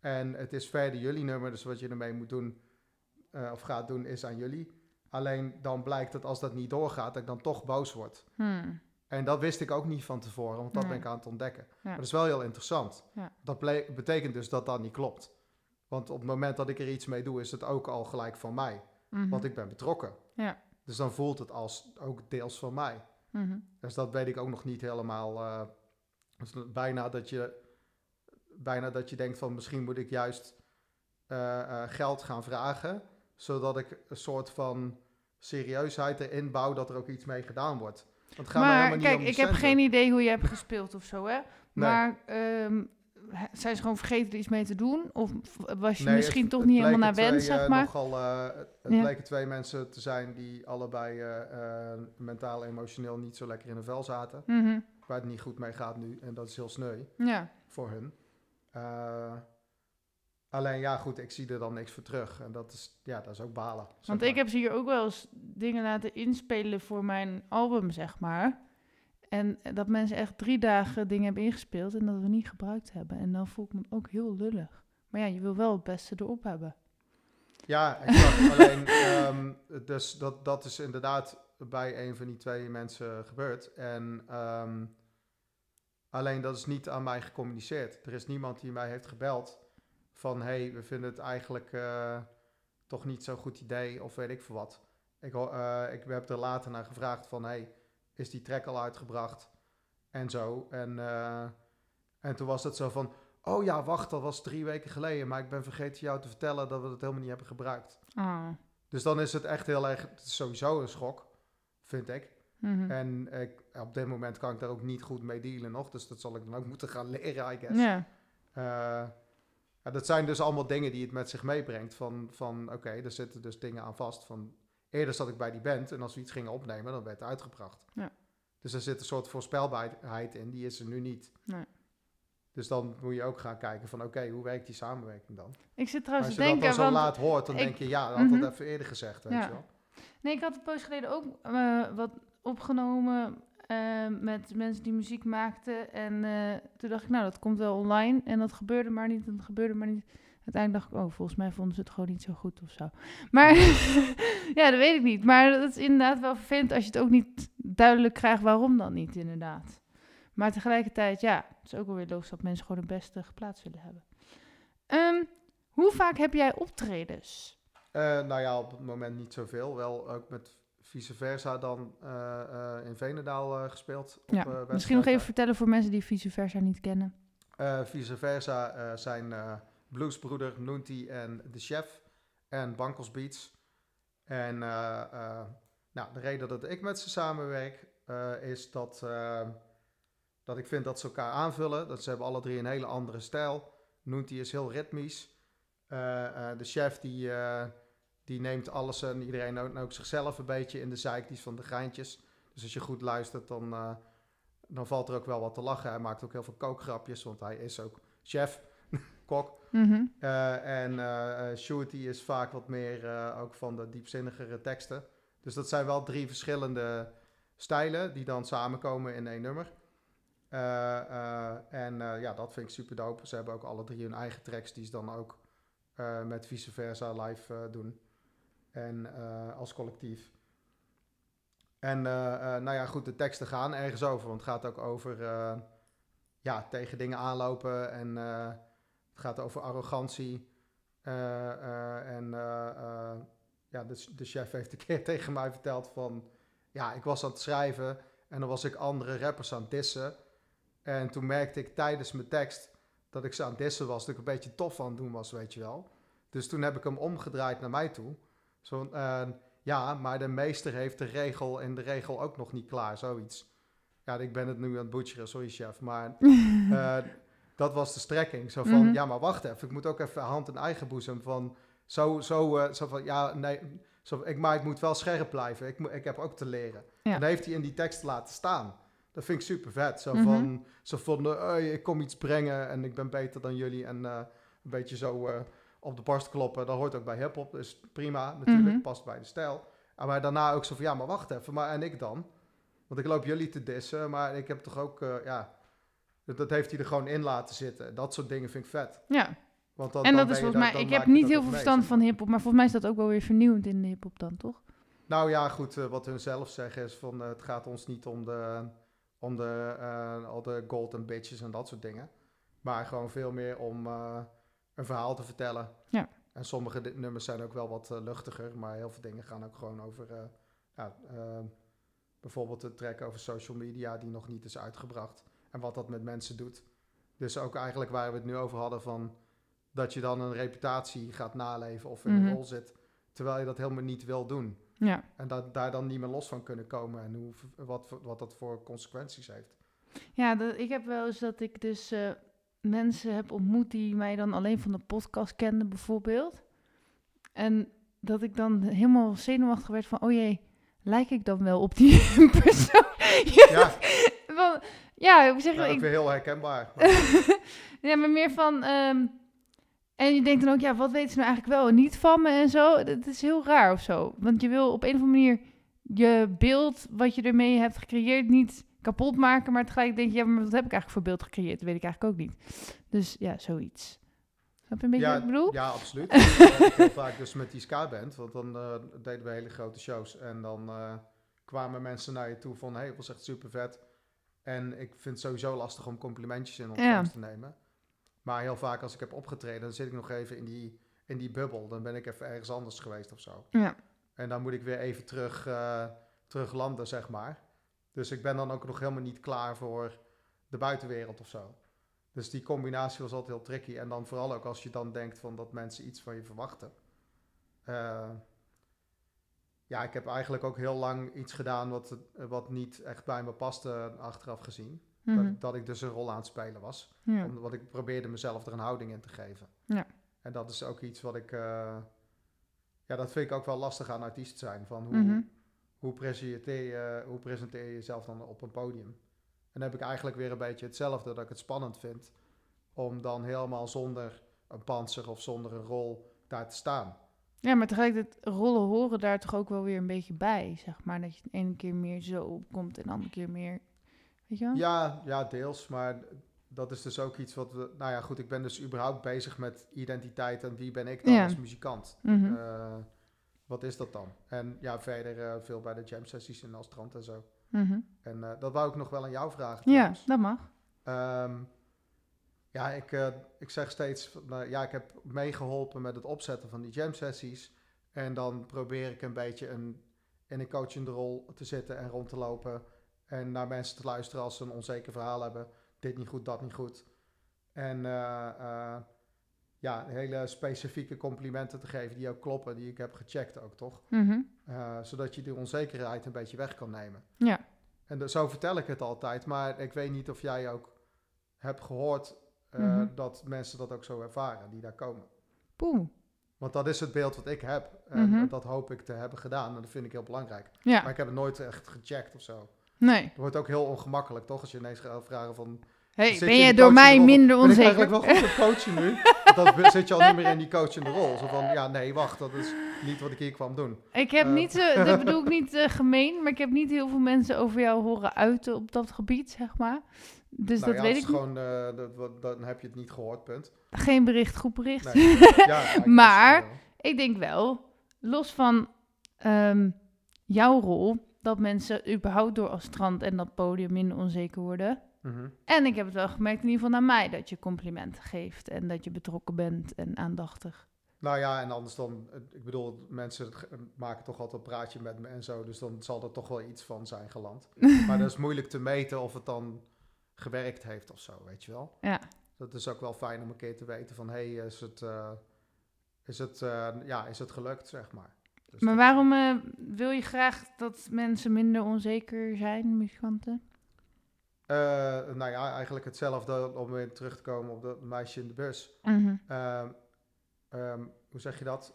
En het is verder jullie nummer, dus wat je ermee moet doen, eh, of gaat doen, is aan jullie. Alleen dan blijkt dat als dat niet doorgaat, dat ik dan toch boos word. Hmm. En dat wist ik ook niet van tevoren, want dat Nee. ben ik aan het ontdekken. Ja. Maar dat is wel heel interessant. Ja. Dat betekent dus dat dat niet klopt. Want op het moment dat ik er iets mee doe, is het ook al gelijk van mij. Mhm. Want ik ben betrokken. Ja. Dus dan voelt het als ook deels van mij. Mhm. Dus dat weet ik ook nog niet helemaal. eh, dus bijna, dat je, bijna dat je denkt van misschien moet ik juist eh, eh, geld gaan vragen. Zodat ik een soort van serieusheid erin bouw dat er ook iets mee gedaan wordt. Want Maar helemaal niet kijk, ik heb geen idee hoe je hebt gespeeld of zo, hè? Nee. Maar ehm, zijn ze gewoon vergeten er iets mee te doen? Of was je Nee, misschien het- toch het niet helemaal naar wens, twee, zeg eh, maar? Nogal, eh, het Ja. bleken twee mensen te zijn die allebei eh, mentaal en emotioneel niet zo lekker in hun vel zaten. Mhm. Waar het niet goed mee gaat nu. En dat is heel sneu Ja. voor hun. Alleen ja, goed, ik zie er dan niks voor terug. En dat is, ja, dat is ook balen. Want maar. ik heb ze hier ook wel eens dingen laten inspelen voor mijn album, zeg maar. En dat mensen echt drie dagen dingen hebben ingespeeld en dat we niet gebruikt hebben. En dan voel ik me ook heel lullig. Maar ja, je wil wel het beste erop hebben. Ja, exact. Alleen, ehm, dus dat, dat is inderdaad bij een van die twee mensen gebeurd. En ehm, alleen dat is niet aan mij gecommuniceerd. Er is niemand die mij heeft gebeld van... hey, we vinden het eigenlijk eh, toch niet zo'n goed idee of weet ik veel wat. Ik, eh, ik heb er later naar gevraagd van... hey, is die track al uitgebracht? En zo. En, eh, en toen was het zo van... Oh ja, wacht, dat was drie weken geleden. Maar ik ben vergeten jou te vertellen dat we het helemaal niet hebben gebruikt. Ah. Dus dan is het echt heel erg, het is sowieso een schok, vind ik. Mhm. En ik, op dit moment kan ik daar ook niet goed mee dealen nog. Dus dat zal ik dan ook moeten gaan leren, I guess. Ja. Eh, ja, dat zijn dus allemaal dingen die het met zich meebrengt. Van, van oké, er zitten dus dingen aan vast. Van, eerder zat ik bij die band en als we iets gingen opnemen, dan werd het uitgebracht. Ja. Dus er zit een soort voorspelbaarheid in, die is er nu niet. Nee. Dus dan moet je ook gaan kijken van oké, hoe werkt die samenwerking dan? Ik zit trouwens als je dat dan zo laat hoort, dan ik- denk je ja, dat had Mhm. dat even eerder gezegd, weet Ja. je wel. Nee, ik had een poos geleden ook eh, wat opgenomen eh, met mensen die muziek maakten. En eh, toen dacht ik, nou, dat komt wel online. En dat gebeurde maar niet, en dat gebeurde maar niet. Uiteindelijk dacht ik, oh, volgens mij vonden ze het gewoon niet zo goed of zo. Maar ja, dat weet ik niet. Maar dat is inderdaad wel vervelend als je het ook niet duidelijk krijgt waarom dan niet, inderdaad. Maar tegelijkertijd, ja, het is ook wel weer logisch dat mensen gewoon het beste geplaatst willen hebben. Ehm, hoe vaak heb jij optredens? Eh, nou ja, op het moment niet zoveel. Wel ook met vice versa dan eh, eh, in Venendaal gespeeld. Op, Ja, Misschien nog even vertellen voor mensen die vice versa niet kennen. Vice versa zijn bluesbroeder Noonty en de chef en Bankels Beats. En eh, eh, nou, de reden dat ik met ze samenwerk eh, is dat, dat ik vind dat ze elkaar aanvullen. Dat ze hebben alle drie een hele andere stijl. Noonty is heel ritmisch. De chef die, die neemt alles en iedereen ook, zichzelf een beetje in de zeik. Die is van de geintjes. Dus als je goed luistert, dan, dan valt er ook wel wat te lachen. Hij maakt ook heel veel kookgrapjes, want hij is ook chef, kok. Mhm. Eh, en Shorty is vaak wat meer ook van de diepzinnigere teksten. Dus dat zijn wel drie verschillende stijlen die dan samenkomen in één nummer. En ja, dat vind ik super dope. Ze hebben ook alle drie hun eigen tracks die ze dan ook met vice versa live doen. En als collectief. En nou ja, goed, de teksten gaan ergens over. Want het gaat ook over ja, tegen dingen aanlopen. En het gaat over arrogantie. Eh, eh, en eh, ja, de, de chef heeft een keer tegen mij verteld van... Ja, ik was aan het schrijven en dan was ik andere rappers aan het dissen. En toen merkte ik tijdens mijn tekst dat ik ze aan het dissen was. Dat ik een beetje tof aan het doen was, weet je wel. Dus toen heb ik hem omgedraaid naar mij toe. Zo, ja, maar de meester heeft de regel en de regel ook nog niet klaar, zoiets. Ja, ik ben het nu aan het butcheren, sorry chef. Maar dat was de strekking. Zo van, Mhm. ja, maar wacht even. Ik moet ook even hand in eigen boezem. Van, zo, zo, eh, zo van, ja, nee. Zo, ik, maar ik moet wel scherp blijven. Ik, ik heb ook te leren. Ja. En dat heeft hij in die tekst laten staan. Dat vind ik super vet. Zo Mhm. van, zo van eh, ik kom iets brengen en ik ben beter dan jullie. En eh, een beetje zo op de borst kloppen. Dat hoort ook bij hip-hop. Dus prima, natuurlijk. Mhm. Past bij de stijl. En maar daarna ook zo van, ja, maar wacht even, maar en ik dan? Want ik loop jullie te dissen, maar ik heb toch ook, ja, dat, dat heeft hij er gewoon in laten zitten. Dat soort dingen vind ik vet. Ja, Want dan, en dat is volgens daar- mij... Ik heb niet heel veel verstand van hiphop, maar volgens mij is dat ook wel weer vernieuwend in de hiphop dan, toch? Nou ja, goed, eh, wat hun zelf zeggen is van, eh, het gaat ons niet om de, om de, eh, al de golden bitches en dat soort dingen. Maar gewoon veel meer om een verhaal te vertellen. Ja. En sommige nummers zijn ook wel wat luchtiger, maar heel veel dingen gaan ook gewoon over, ja, bijvoorbeeld de track over social media die nog niet is uitgebracht. En wat dat met mensen doet. Dus ook eigenlijk waar we het nu over hadden van dat je dan een reputatie gaat naleven of in Mhm. een rol zit, terwijl je dat helemaal niet wil doen. Ja. En dat, daar dan niet meer los van kunnen komen en hoe, wat, voor- wat dat voor consequenties heeft. Ja, dat, ik heb wel eens dat ik dus eh, mensen heb ontmoet die mij dan alleen van de podcast kenden, bijvoorbeeld. En dat ik dan helemaal zenuwachtig werd van, oh jee, lijk ik dan wel op die persoon? Ja, ja, hoe zeg je ja dat? ook Ik- weer heel herkenbaar. Ja, maar meer van... ehm, en je denkt dan ook, ja, wat weten ze nou eigenlijk wel en niet van me en zo? Dat is heel raar of zo. Want je wil op een of andere manier je beeld wat je ermee hebt gecreëerd niet kapot maken. Maar tegelijk denk je, ja, maar wat heb ik eigenlijk voor beeld gecreëerd? Dat weet ik eigenlijk ook niet. Dus ja, zoiets. Snap je een beetje ja, wat ik bedoel? ja, absoluut. dat heb heel vaak dus met die ska-band. Want dan eh, deden we hele grote shows. En dan eh, kwamen mensen naar je toe van... Hey, het was echt super vet. En ik vind het sowieso lastig om complimentjes in ontvangst te nemen. Maar heel vaak als ik heb opgetreden... dan zit ik nog even in die, in die bubbel. Dan ben ik even ergens anders geweest of zo. Ja. En dan moet ik weer even terug, eh, terug landen, zeg maar. Dus ik ben dan ook nog helemaal niet klaar voor de buitenwereld of zo. Dus die combinatie was altijd heel tricky. En dan vooral ook als je dan denkt van dat mensen iets van je verwachten. Eh, ja, ik heb eigenlijk ook heel lang iets gedaan wat, wat niet echt bij me paste achteraf gezien. Mhm. dat, dat ik dus een rol aan het spelen was. ja. Omdat ik probeerde mezelf er een houding in te geven. Ja. En dat is ook iets wat ik... eh, ja, dat vind ik ook wel lastig aan artiest zijn. Van hoe, Mhm. hoe, presenteer je, hoe presenteer je jezelf dan op een podium? En dan heb ik eigenlijk weer een beetje hetzelfde. Dat ik het spannend vind om dan helemaal zonder een panzer of zonder een rol daar te staan. Ja, maar tegelijkertijd rollen horen daar toch ook wel weer een beetje bij, zeg maar. Dat je de ene keer meer zo komt en de andere keer meer... Weet je wel? Ja, ja, deels. Maar dat is dus ook iets wat we... Nou ja, goed, ik ben dus überhaupt bezig met identiteit en wie ben ik dan Ja. als muzikant? Mhm. Eh, wat is dat dan? En ja, verder eh, veel bij de jam sessies in Alstrand en zo. Mhm. En eh, dat wou ik nog wel aan jou vragen. Ja, trouwens. dat mag. Ehm, ja, ik, eh, ik zeg steeds, nou, ja, ik heb meegeholpen met het opzetten van die jam sessies. En dan probeer ik een beetje een, in een coachende rol te zitten en rond te lopen. En naar mensen te luisteren als ze een onzeker verhaal hebben. Dit niet goed, dat niet goed. En eh, eh, ja, hele specifieke complimenten te geven die ook kloppen, die ik heb gecheckt ook, toch? Mhm. Zodat je die onzekerheid een beetje weg kan nemen. Ja. En zo vertel ik het altijd, maar ik weet niet of jij ook hebt gehoord eh, Mhm. dat mensen dat ook zo ervaren, die daar komen. Poeh. Want dat is het beeld wat ik heb. En Mhm. eh, dat hoop ik te hebben gedaan. En dat vind ik heel belangrijk. Ja, Maar ik heb het nooit echt gecheckt of zo. nee. Het wordt ook heel ongemakkelijk, toch? Als je ineens gaat vragen van... Hey, ben je door mij minder Ben ik onzeker? eigenlijk wel goed op coachen nu? Want dan zit je al niet meer in die coachende rol. Zo van, ja, nee, wacht. Dat is niet wat ik hier kwam doen. Ik heb Eh. niet, zo, dat bedoel ik niet eh, gemeen, maar ik heb niet heel veel mensen over jou horen uiten op dat gebied, zeg maar. Dus nou dat ja, weet ik gewoon, eh, dat, wat- dan heb je het niet gehoord, punt. Geen bericht, goed bericht. Nee. Ja, Maar-. Ik denk wel, los van ehm, jouw rol, dat mensen überhaupt door als strand en dat podium minder onzeker worden. Mhm. En ik heb het wel gemerkt, in ieder geval naar mij, dat je complimenten geeft en dat je betrokken bent en aandachtig. Nou ja, en anders dan, ik bedoel, mensen maken toch altijd een praatje met me en zo, dus dan zal er toch wel iets van zijn geland. maar dat is moeilijk te meten of het dan gewerkt heeft of zo, weet je wel. Ja. Dat is ook wel fijn om een keer te weten van, hé, hey, is, het, eh, is, het, eh, ja, is het gelukt, zeg maar. Dus Maar waarom eh, wil je graag dat mensen minder onzeker zijn, muzikanten? Nou ja, eigenlijk hetzelfde om weer terug te komen op dat meisje in de bus. Mhm. Ehm, ehm, hoe zeg je dat?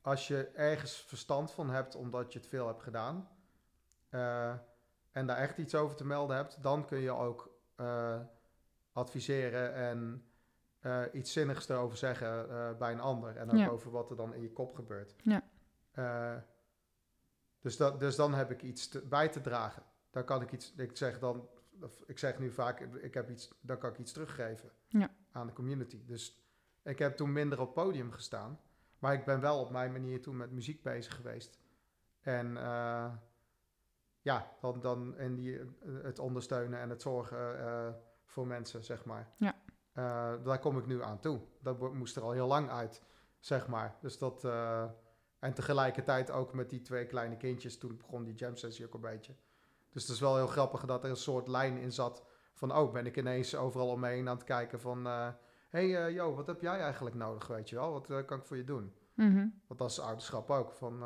Als je ergens verstand van hebt omdat je het veel hebt gedaan en daar echt iets over te melden hebt, dan kun je ook eh, adviseren en eh, iets zinnigs erover zeggen eh, bij een ander. En ook Ja. over wat er dan in je kop gebeurt. Ja. Dus, dat, dus dan heb ik iets te- bij te dragen. Dan kan ik iets, ik zeg dan, ik zeg nu vaak, ik heb iets, dan kan ik iets teruggeven Ja. aan de community. Dus ik heb toen minder op podium gestaan, maar ik ben wel op mijn manier toen met muziek bezig geweest. En ja, dan, dan in die, eh, het ondersteunen en het zorgen eh, voor mensen, zeg maar. Ja. Eh, daar kom ik nu aan toe. Dat moest er al heel lang uit, zeg maar. Dus dat, en tegelijkertijd ook met die twee kleine kindjes, toen begon die jam sessie ook een beetje. Dus het is wel heel grappig dat er een soort lijn in zat van, oh, ben ik ineens overal omheen aan het kijken van, hé hey, eh, Jo, wat heb jij eigenlijk nodig, weet je wel? Wat kan ik voor je doen? Mhm. Want dat is ouderschap ook, van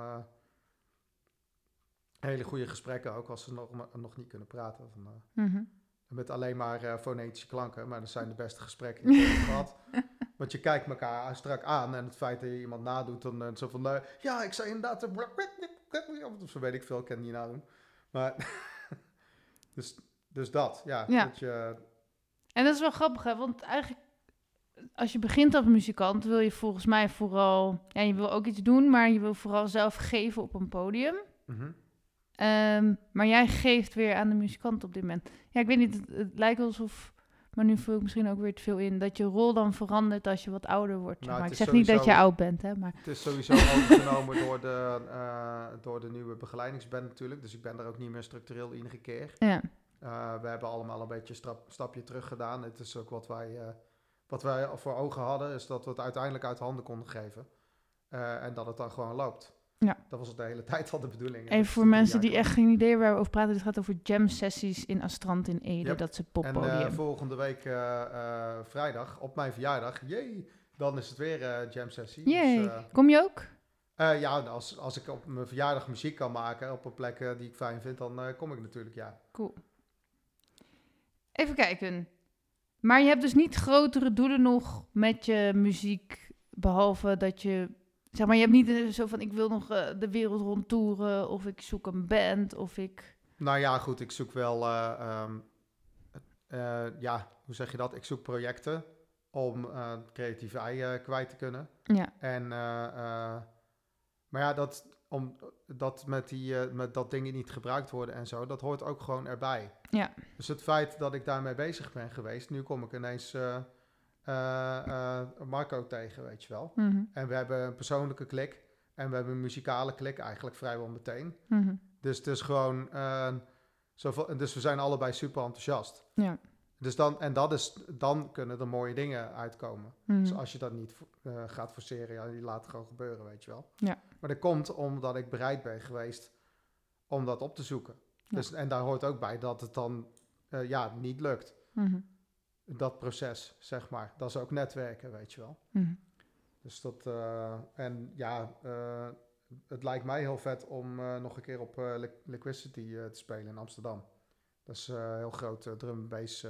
hele goede gesprekken ook als ze nog, nog niet kunnen praten. Van, eh, Mhm. met alleen maar eh, fonetische klanken, maar dat zijn de beste gesprekken die ik heb gehad. Want je kijkt elkaar strak aan en het feit dat je iemand nadoet, dan eh, zo van, ja, ik zei inderdaad, of zo weet ik veel, ik kan het niet nadoen. Maar, dus, dus dat, ja. Ja. Dat je, En dat is wel grappig, hè? Want eigenlijk, als je begint als muzikant, wil je volgens mij vooral... Ja, je wil ook iets doen, maar je wil vooral zelf geven op een podium. mhm. Ehm, maar jij geeft weer aan de muzikant op dit moment. Ja, ik weet niet, het, het lijkt alsof... Maar nu vul ik misschien ook weer te veel in. Dat je rol dan verandert als je wat ouder wordt. Nou, maar ik zeg niet dat je oud bent, hè? Maar Het is sowieso overgenomen door de, eh, door de nieuwe begeleidingsband natuurlijk, dus ik ben er ook niet meer structureel iedere keer. ja. Uh, we hebben allemaal een beetje een stap, stapje terug gedaan. Het is ook wat wij, uh, wat wij voor ogen hadden, is dat we het uiteindelijk uit handen konden geven. En dat het dan gewoon loopt. Ja. Dat was de hele tijd al de bedoeling. Even voor mensen die echt geen idee waar we over praten. Dit gaat over jam sessies in Astrand in Ede. Yep. Dat is het En uh, volgende week uh, vrijdag, op mijn verjaardag, jee, dan is het weer jam sessie. Jee. Dus, Kom je ook? ja, als, als ik op mijn verjaardag muziek kan maken op een plek die ik fijn vind, dan kom ik natuurlijk, ja. Cool. Even kijken. Maar je hebt dus niet grotere doelen nog met je muziek, behalve dat je, zeg maar, je hebt niet zo van, ik wil nog uh, de wereld rondtoeren, of ik zoek een band, of ik... Nou ja, goed, ik zoek wel, uh, um, uh, ja, hoe zeg je dat? Ik zoek projecten om creatieve ei kwijt te kunnen. Ja. En, maar ja, dat, om, dat met, die, met dat dingen niet gebruikt worden en zo, dat hoort ook gewoon erbij. Ja. Dus het feit dat ik daarmee bezig ben geweest, nu kom ik ineens Marco tegen, weet je wel. Mm -hmm. En we hebben een persoonlijke klik en we hebben een muzikale klik eigenlijk vrijwel meteen. Mm -hmm. Dus het is gewoon, zoveel, dus we zijn allebei super enthousiast. Ja. Dus dan, en dat is, dan kunnen er mooie dingen uitkomen. Mm -hmm. Dus als je dat niet gaat forceren, ja, die laat het gewoon gebeuren, weet je wel. Ja. Maar dat komt omdat ik bereid ben geweest om dat op te zoeken. Ja. Dus, en daar hoort ook bij dat het dan uh, ja, niet lukt. Mm -hmm. Dat proces, zeg maar. Dat is ook netwerken, weet je wel. Mm -hmm. Dus dat, uh, en ja, uh, het lijkt mij heel vet om uh, nog een keer op Liquidity te spelen in Amsterdam. Dat is een heel groot drum and bass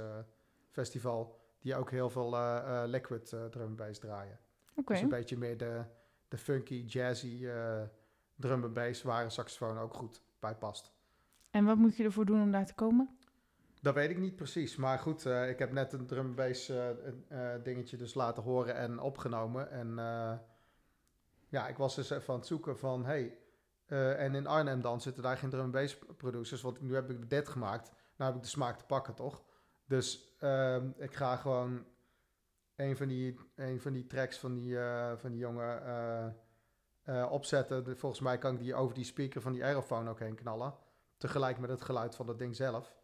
festival, die ook heel veel liquid drum and bass draaien. Okay. Dus een beetje meer de, de funky, jazzy drum and bass, waar een saxofoon ook goed bij past. En wat moet je ervoor doen om daar te komen? Dat weet ik niet precies. Maar goed, uh, ik heb net een drum uh, uh, dingetje dus laten horen en opgenomen. En ja, ik was dus even aan het zoeken van, hey, en in Arnhem dan zitten daar geen drum producers. Want nu heb ik dit gemaakt. Nou heb ik de smaak te pakken, toch? Dus ehm, ik ga gewoon een van die, een van die tracks van die, van die jongen opzetten. Volgens mij kan ik die over die speaker van die aerofoon ook heen knallen tegelijk met het geluid van dat ding zelf.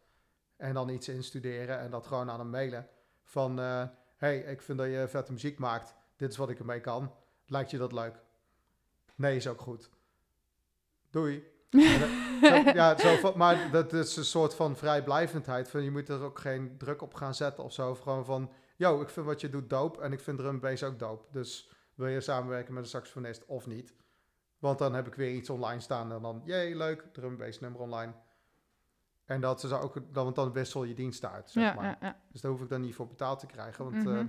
En dan iets instuderen en dat gewoon aan hem mailen. Van, uh, hey, ik vind dat je vette muziek maakt. Dit is wat ik ermee kan. Lijkt je dat leuk? Nee, is ook goed. Doei. zo, ja, zo, maar dat is een soort van vrijblijvendheid. Van, je moet er ook geen druk op gaan zetten of zo. Of gewoon van, yo, ik vind wat je doet dope. En ik vind drum bass ook dope. Dus wil je samenwerken met een saxofonist of niet? Want dan heb ik weer iets online staan en dan, jee, leuk, drum bass nummer online. En dat is ook, dan, want dan wissel je diensten uit, zeg ja, maar. Ja. Dus daar hoef ik dan niet voor betaald te krijgen, want mm -hmm. uh,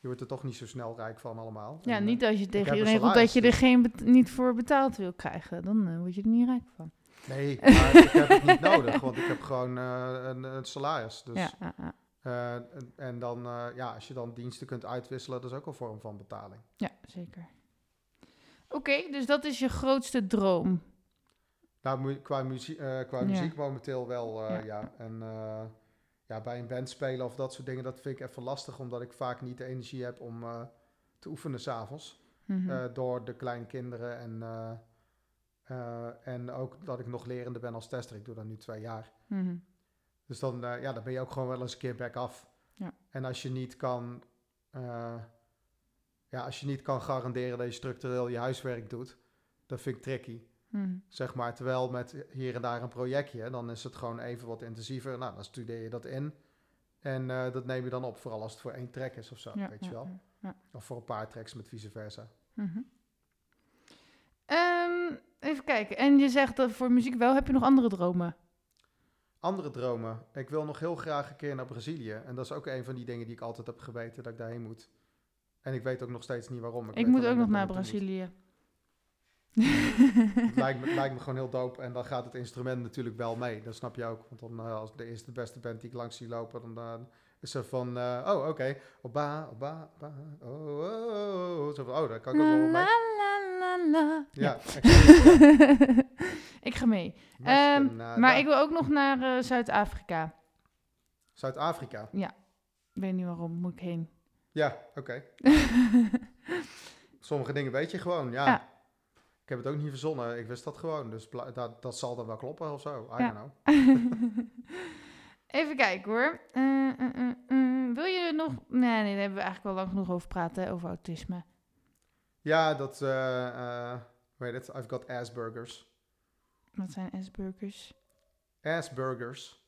je wordt er toch niet zo snel rijk van allemaal. Ja, en, niet als je tegen iedereen roept dat je er geen bet niet voor betaald wil krijgen. Dan uh, word je er niet rijk van. Nee, maar ik heb het niet nodig, want ik heb gewoon uh, een, een, salaris. Dus, ja, ja, ja. En, dan, ja, als je dan diensten kunt uitwisselen, dat is ook een vorm van betaling. Ja, zeker. Oké, okay, dus dat is je grootste droom. Nou, qua, muzie eh, qua Ja. muziek momenteel wel, eh, Ja. ja. En eh, ja, bij een band spelen of dat soort dingen, dat vind ik even lastig, omdat ik vaak niet de energie heb om te oefenen s'avonds. Eh door de kleine kinderen en, en ook dat ik nog lerende ben als tester. Ik doe dat nu twee jaar. Mhm. Dus dan, ja, dan ben je ook gewoon wel eens een keer back af. Ja. En als je niet kan, ja, als je niet kan garanderen dat je structureel je huiswerk doet, dat vind ik tricky. Mhm. Zeg maar, terwijl met hier en daar een projectje, dan is het gewoon even wat intensiever. Nou, dan studeer je dat in. En eh, dat neem je dan op, vooral als het voor één track is of zo, Ja, weet je wel. ja. Of voor een paar tracks met vice versa. Mhm. Ehm, even kijken. En je zegt dat voor muziek wel. Heb je nog andere dromen? Andere dromen. Ik wil nog heel graag een keer naar Brazilië. En dat is ook een van die dingen die ik altijd heb geweten dat ik daarheen moet. En ik weet ook nog steeds niet waarom. Ik, weet moet ook nog naar ik moet. Het lijkt me, het lijkt me gewoon heel dope. En dan gaat het instrument natuurlijk wel mee. Dat snap je ook. Want dan eh, als de eerste beste band die ik langs zie lopen, dan is er van... eh, oh, oké. Oba, oba, oba. Oh, oh, oh, oh. Zo van, oh, daar kan ik ook wel mee. la, la, la. Ja, ik ga mee. ja. Maskenada. maar ik wil ook nog naar eh, Zuid-Afrika. Zuid-Afrika. Ik weet niet waarom, moet ik heen. Ja, oké. Sommige dingen weet je gewoon, ja. Ja. Ik heb het ook niet verzonnen. Ik wist dat gewoon. Dus dat, dat zal dan wel kloppen of zo. I Ja. don't know. Even kijken hoor. Eh, eh, eh. Wil je nog... Nee, nee, daar hebben we eigenlijk wel lang genoeg over praten, hè, over autisme. Ja, dat... heet het? I've got Asperger's. Wat zijn S-burgers? Asperger's.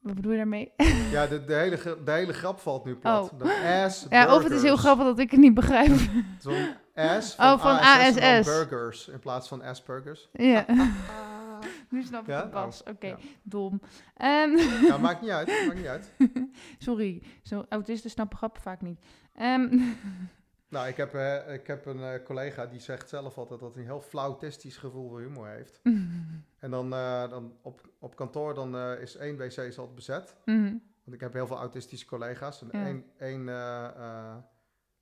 Wat bedoel je daarmee? Ja, de, de, hele, de hele grap valt nu plat. Oh. Asperger's. Ja, of het is heel grappig dat ik het niet begrijp. Zo'n S Oh, van, van ASS. burgers in plaats van Asperger's. ja. nu snap ik Ja? het pas. Oké, ja. dom. Ja, maakt niet uit. Maakt niet uit. sorry, zo autisten snappen grappen vaak niet. Ehm, Nou, ik heb, eh, ik heb een eh, collega die zegt zelf altijd dat hij een heel flautistisch gevoel voor humor heeft. En dan, eh, dan op, op kantoor dan, is één wc is altijd bezet. mhm. Want ik heb heel veel autistische collega's. En één, één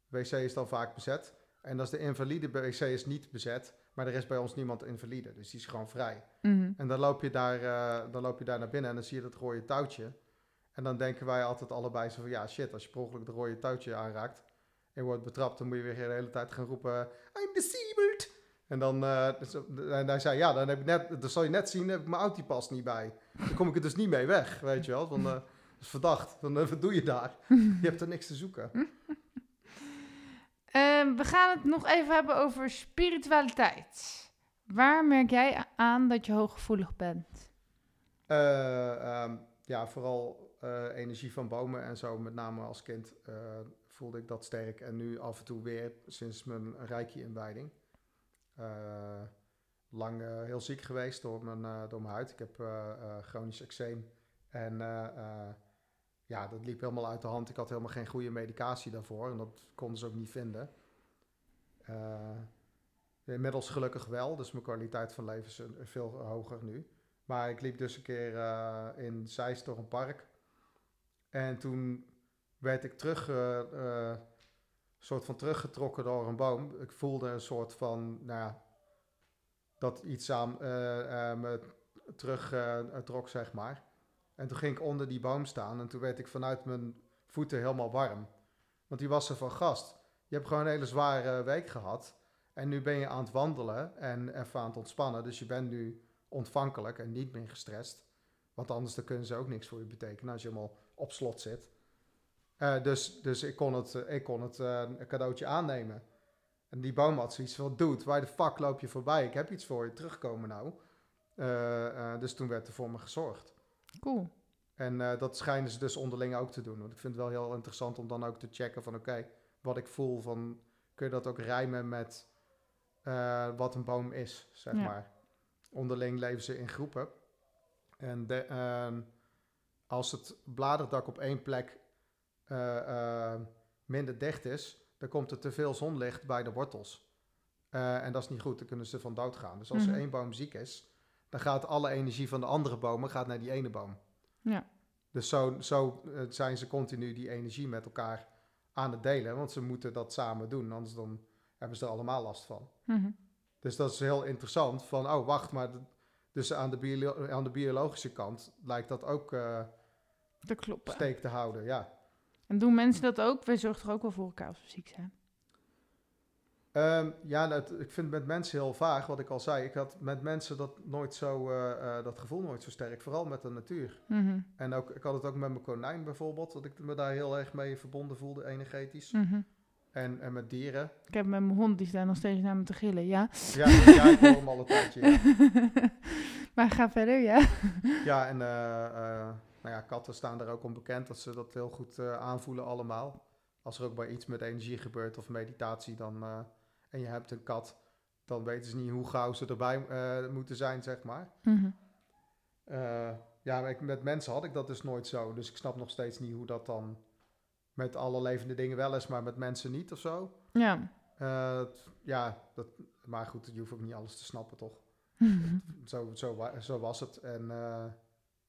wc is dan vaak bezet. En als de invalide wc is niet bezet. Maar er is bij ons niemand invalide. Dus die is gewoon vrij. Mhm. En dan loop je daar, eh, dan loop je daar naar binnen en dan zie je dat rode touwtje. En dan denken wij altijd allebei zo van... Ja, shit, als je per ongeluk het rode touwtje aanraakt... en je wordt betrapt, dan moet je weer de hele tijd gaan roepen... I'm disabled! En dan, eh, en hij zei, ja, dan, heb ik net, dan zal je net zien, heb ik mijn autipas niet bij. Dan kom ik er dus niet mee weg, weet je wel. Eh, dat is verdacht. Dan, wat doe je daar? Je hebt er niks te zoeken. Ehm, we gaan het nog even hebben over spiritualiteit. Waar merk jij aan dat je hooggevoelig bent? Eh, ehm, ja, vooral eh, energie van bomen en zo. Met name als kind eh, voelde ik dat sterk. En nu af en toe weer sinds mijn Reiki-inwijding. Lang heel ziek geweest door mijn, door mijn huid. Ik heb chronisch eczeem. En ja, dat liep helemaal uit de hand. Ik had helemaal geen goede medicatie daarvoor. En dat konden ze ook niet vinden. Eh, inmiddels gelukkig wel. Dus mijn kwaliteit van leven is veel hoger nu. Maar ik liep dus een keer eh, in Zeist door een park. En toen werd ik terug, eh, soort van teruggetrokken door een boom. Ik voelde een soort van, nou ja, dat iets aan me terug trok, zeg maar. En toen ging ik onder die boom staan en toen werd ik vanuit mijn voeten helemaal warm. Want die was er van gast. Je hebt gewoon een hele zware week gehad. En nu ben je aan het wandelen en even aan het ontspannen. Dus je bent nu ontvankelijk en niet meer gestrest. Want anders dan kunnen ze ook niks voor je betekenen als je helemaal op slot zit. Eh, dus, dus ik kon het, eh, ik kon het eh, cadeautje aannemen. En die boom had zoiets van, dude, waar de fuck loop je voorbij? Ik heb iets voor je, terugkomen nou. Dus toen werd er voor me gezorgd. Cool. En eh, dat schijnen ze dus onderling ook te doen. Want ik vind het wel heel interessant om dan ook te checken van, oké, wat ik voel van, kun je dat ook rijmen met eh, wat een boom is, zeg Ja. maar. Onderling leven ze in groepen. En de, ehm, als het bladerdak op één plek eh, minder dicht is, dan komt er te veel zonlicht bij de wortels. En dat is niet goed, dan kunnen ze van dood gaan. Dus als Mhm. er één boom ziek is, dan gaat alle energie van de andere bomen gaat naar die ene boom. Ja. Dus zo, zo eh, zijn ze continu die energie met elkaar aan het delen, want ze moeten dat samen doen, anders dan hebben ze er allemaal last van. Mhm. Dus dat is heel interessant. Van, oh, wacht, maar dus aan de, biolo- aan de biologische kant lijkt dat ook eh, Dat klopt. steek te houden. Ja. En doen mensen dat ook? Wij zorgen toch ook wel voor elkaar als we ziek zijn? Ehm, ja, nou, ik vind met mensen heel vaag, wat ik al zei. Ik had met mensen dat nooit zo, eh, eh, dat gevoel nooit zo sterk, vooral met de natuur. Mhm, En ook, ik had het ook met mijn konijn bijvoorbeeld, dat ik me daar heel erg mee verbonden voelde, energetisch. mhm. En, en met dieren. Ik heb met mijn hond, die staat nog steeds naar me te gillen, ja. Ja, ja ik hoor hem al een tijdje. Ja, maar ga verder, ja. ja en eh, nou ja, katten staan er ook onbekend dat ze dat heel goed aanvoelen allemaal. Als er ook maar iets met energie gebeurt of meditatie dan, en je hebt een kat, dan weten ze niet hoe gauw ze erbij eh, moeten zijn, zeg maar. Mhm. Eh, ja, ik, met mensen had ik dat dus nooit zo. Dus ik snap nog steeds niet hoe dat dan met alle levende dingen wel is, maar met mensen niet of zo. Ja. Eh, ja, dat, maar goed, je hoeft ook niet alles te snappen, toch? Zo, zo, wa- zo was het. En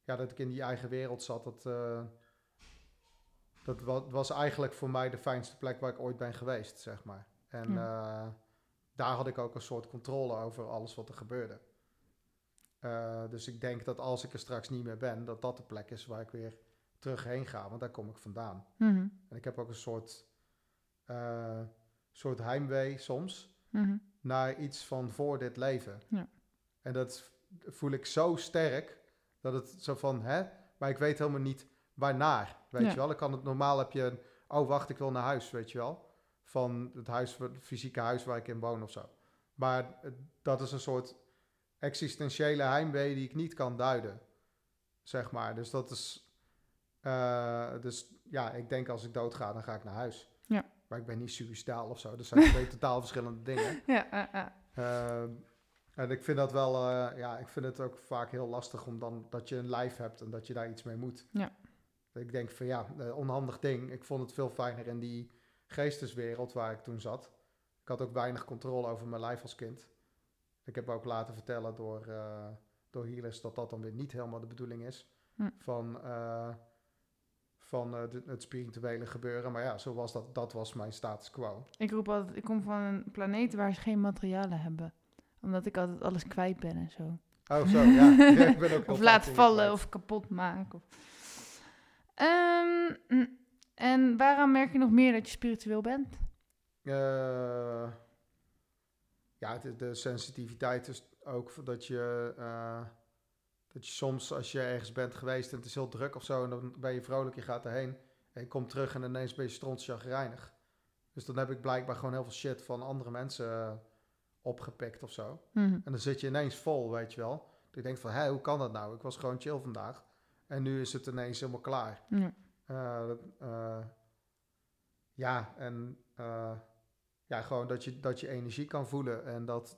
ja, dat ik in die eigen wereld zat, dat, dat wa- was eigenlijk voor mij de fijnste plek waar ik ooit ben geweest, zeg maar. En eh, daar had ik ook een soort controle over alles wat er gebeurde. Eh, dus ik denk dat als ik er straks niet meer ben, dat dat de plek is waar ik weer terug heen ga, want daar kom ik vandaan. Mhm, En ik heb ook een soort, eh, soort heimwee soms mhm. naar iets van voor dit leven. Ja. En dat voel ik zo sterk dat het zo van, hè, maar ik weet helemaal niet waarnaar, weet Ja. je wel. Ik kan het normaal heb je, een, oh wacht, ik wil naar huis, weet je wel. Van het huis, het fysieke huis waar ik in woon of zo. Maar dat is een soort existentiële heimwee die ik niet kan duiden, zeg maar. Dus dat is, eh, dus ja, ik denk als ik doodga, dan ga ik naar huis. Ja. Maar ik ben niet suicidaal of zo. Dat zijn twee totaal verschillende dingen. Ja. Ehm, en ik vind dat wel, eh, ja, ik vind het ook vaak heel lastig om dan dat je een lijf hebt en dat je daar iets mee moet. Ja. Ik denk van ja, eh, onhandig ding. Ik vond het veel fijner in die geesteswereld waar ik toen zat. Ik had ook weinig controle over mijn lijf als kind. Ik heb ook laten vertellen door, eh door healers dat dat dan weer niet helemaal de bedoeling is Hm. van, eh, van eh, de- het spirituele gebeuren. Maar ja, zo was dat, dat was mijn status quo. Ik roep altijd, ik kom van een planeet waar ze geen materialen hebben. Omdat ik altijd alles kwijt ben en zo. Oh zo, ja. Ja, ik ben ook Of laat vallen kwijt. of kapot maken. Of... Ehm, mm, en waaraan merk je nog meer dat je spiritueel bent? Eh, ja, de, de sensitiviteit is ook dat je, eh, dat je soms als je ergens bent geweest en het is heel druk of zo, en dan ben je vrolijk, je gaat erheen en je komt terug en ineens ben je strontchagrijnig. Dus dan heb ik blijkbaar gewoon heel veel shit van andere mensen eh, opgepikt of zo. Mhm. En dan zit je ineens vol, weet je wel. Ik denk van, hé, hoe kan dat nou? Ik was gewoon chill vandaag. En nu is het ineens helemaal klaar. Ja. Eh, eh, ja, en eh, ja, gewoon dat je, dat je energie kan voelen. En dat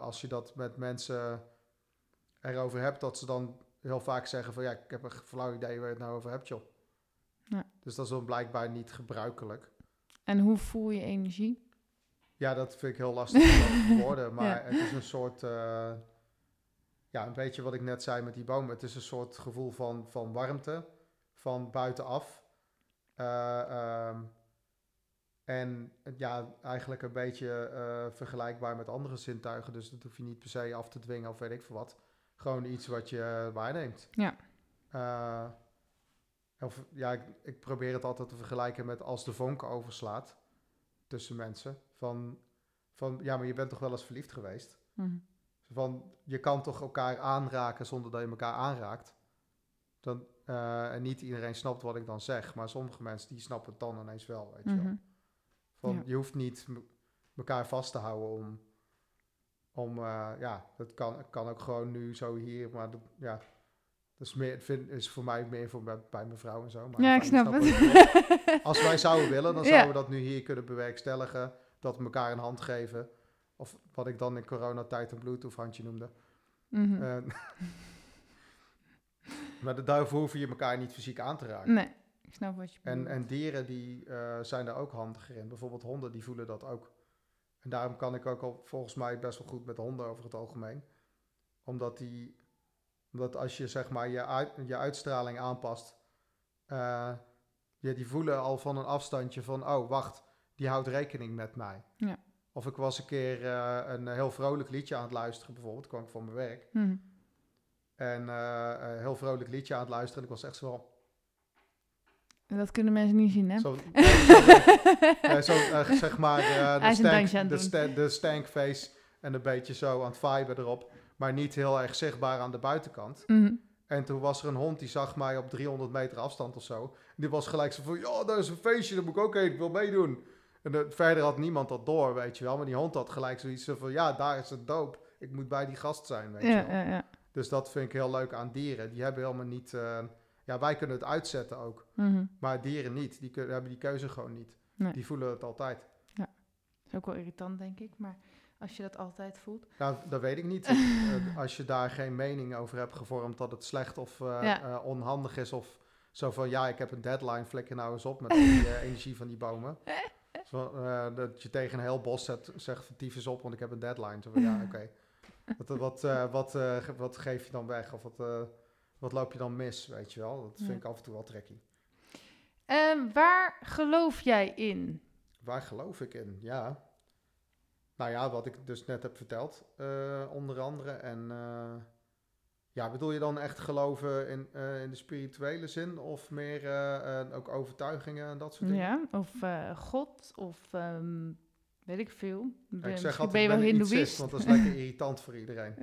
als je dat met mensen erover hebt, dat ze dan heel vaak zeggen van ja, ik heb een flauw idee waar je het nou over hebt, joh. Ja. Dus dat is dan blijkbaar niet gebruikelijk. En hoe voel je energie? Ja, dat vind ik heel lastig te woorden. Maar Ja. het is een soort. ja, een beetje wat ik net zei met die bomen. Het is een soort gevoel van, van warmte. Van buitenaf. Eh, ehm, en ja, eigenlijk een beetje eh, vergelijkbaar met andere zintuigen. Dus dat hoef je niet per se af te dwingen of weet ik veel wat. Gewoon iets wat je waarneemt. Ja. Eh, of, ja, ik, ik probeer het altijd te vergelijken met als de vonk overslaat tussen mensen. Van, van, ja, maar je bent toch wel eens verliefd geweest? Mhm. Van, je kan toch elkaar aanraken zonder dat je elkaar aanraakt? Dan, eh, en niet iedereen snapt wat ik dan zeg, maar sommige mensen die snappen het dan ineens wel, weet je wel. Mhm. Van, Ja. Je hoeft niet elkaar vast te houden om, om eh, ja, dat kan, kan ook gewoon nu zo hier, maar dat, ja, dat is, meer, vind, is voor mij meer voor bij, bij mijn vrouw en zo. Maar Ja, ik snap het. Als wij zouden willen, dan Ja. zouden we dat nu hier kunnen bewerkstelligen, dat we elkaar een hand geven. Of wat ik dan in coronatijd een bluetooth-handje noemde. Mhm. Eh, maar da- daarvoor hoef je elkaar niet fysiek aan te raken. Nee, ik snap wat je En, bedoelt. en dieren die eh, zijn daar ook handiger in. Bijvoorbeeld honden, die voelen dat ook. En daarom kan ik ook al volgens mij best wel goed met honden over het algemeen. Omdat die, omdat als je zeg maar je, uit, je uitstraling aanpast, eh, ja, die voelen al van een afstandje van, oh wacht, die houdt rekening met mij. Ja. Of ik was een keer eh, een heel vrolijk liedje aan het luisteren, bijvoorbeeld. kwam ik van mijn werk. Mhm. En eh, een heel vrolijk liedje aan het luisteren. En ik was echt zo... En Dat kunnen mensen niet zien, hè? Zo, nee, zo, eh, eh, zeg maar, eh, de, een stank, de, sta- de stankface en een beetje zo aan het viben erop. Maar niet heel erg zichtbaar aan de buitenkant. Mhm. En toen was er een hond die zag mij op 300 meter afstand of zo. Die was gelijk zo van, ja, daar is een feestje, daar moet ik ook heen, ik wil meedoen. En eh, verder had niemand dat door, weet je wel. Maar die hond had gelijk zoiets van, ja, daar is het doop. Ik moet bij die gast zijn, weet je wel. ja, ja. Dus dat vind ik heel leuk aan dieren. Die hebben helemaal niet... eh, ja, wij kunnen het uitzetten ook. Mhm. Maar dieren niet. Die kun- hebben die keuze gewoon niet. Nee. Die voelen het altijd. Dat is ook wel irritant, denk ik. Maar als je dat altijd voelt. Nou, dat weet ik niet. Eh, als je daar geen mening over hebt gevormd dat het slecht of eh, Ja. onhandig is. Of zo van, ja, ik heb een deadline, flikker nou eens op met die energie van die bomen. Zo, dat je tegen een heel bos zet, zegt van tyfus op, want ik heb een deadline. Zo van, ja, oké. Wat, wat, eh, wat, eh, wat geef je dan weg? Of wat, eh, wat loop je dan mis, weet je wel? Dat vind Ja. ik af en toe wel tricky. Ehm, waar geloof jij in? Waar geloof ik in? Ja. Nou ja, wat ik dus net heb verteld, onder andere. En ja, bedoel je dan echt geloven in, in de spirituele zin? Of meer ook overtuigingen en dat soort dingen? Ja, of God, of ehm, weet ik veel. Ja, ik zeg altijd, ben je wel hindoeïst. want dat is lekker irritant voor iedereen.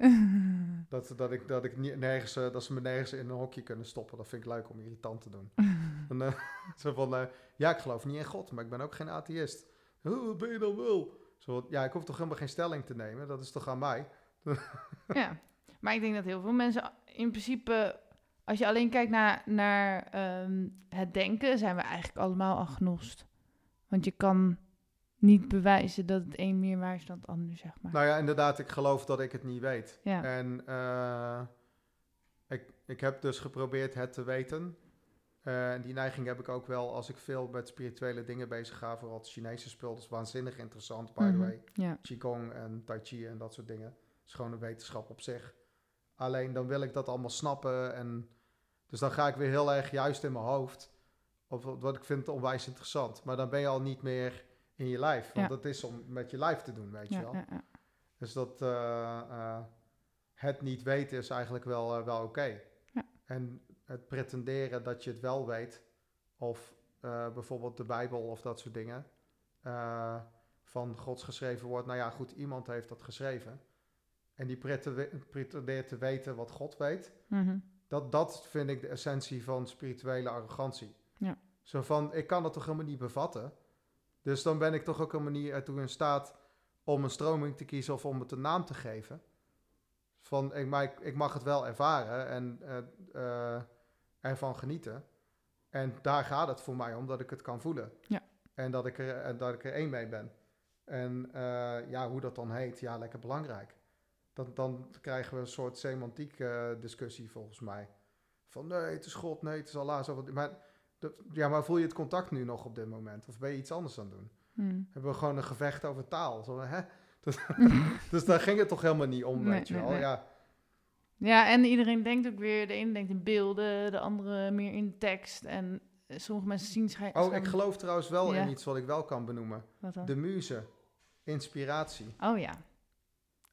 Dat, dat, ik, dat, ik niet, nergens, eh, dat ze me nergens in een hokje kunnen stoppen. Dat vind ik leuk om irritant te doen. En, eh, zo van, eh, ja, ik geloof niet in God, maar ik ben ook geen atheïst. Wat ben je dan wel? Zo, van, ja, ik hoef toch helemaal geen stelling te nemen. Dat is toch aan mij? ja, maar ik denk dat heel veel mensen in principe... Als je alleen kijkt naar, naar ehm, het denken, zijn we eigenlijk allemaal agnost. Want je kan niet bewijzen dat het een meer waar is dan het ander, zeg maar. Nou ja, inderdaad, ik geloof dat ik het niet weet. ja. En eh, ik, ik heb dus geprobeerd het te weten. Eh, En die neiging heb ik ook wel als ik veel met spirituele dingen bezig ga. Vooral het Chinese spul. Dat is waanzinnig interessant, by the Mhm. way. ja. Qigong en Tai Chi en dat soort dingen. Het is gewoon een wetenschap op zich. Alleen dan wil ik dat allemaal snappen. En dus dan ga ik weer heel erg juist in mijn hoofd. Of wat ik vind onwijs interessant. Maar dan ben je al niet meer in je lijf. Want dat is om met je lijf te doen, weet je wel. Dus dat eh, eh, het niet weten is eigenlijk wel, eh, wel oké. Ja. En het pretenderen dat je het wel weet, of bijvoorbeeld de Bijbel of dat soort dingen, van Gods geschreven woord. Nou ja, goed, iemand heeft dat geschreven. En die prete- pretendeert te weten wat God weet. Mhm. Dat, dat vind ik de essentie van spirituele arrogantie. Ja. Zo van, ik kan dat toch helemaal niet bevatten. Dus dan ben ik toch ook helemaal niet ertoe in staat om een stroming te kiezen of om het een naam te geven. Van, ik, maar ik, ik mag het wel ervaren en eh, eh, ervan genieten. En daar gaat het voor mij om, dat ik het kan voelen. Ja. En dat ik er, en dat ik er één mee ben. En eh, ja, hoe dat dan heet, ja, lekker belangrijk. Dan, dan krijgen we een soort semantiek discussie volgens mij. Van nee, het is God, nee, het is Allah. Zo, maar, de- ja, maar voel je het contact nu nog op dit moment? Of ben je iets anders aan het doen? Mhm. Hebben we gewoon een gevecht over taal? Zo, hè? Dus, dus daar ging het toch helemaal niet om, Nee, weet je wel? nee. Ja, Ja, en iedereen denkt ook weer, de ene denkt in beelden, de andere meer in tekst. En sommige mensen zien schijn- Oh, ik geloof trouwens wel Ja. in iets wat ik wel kan benoemen. De muze. Inspiratie. Oh ja.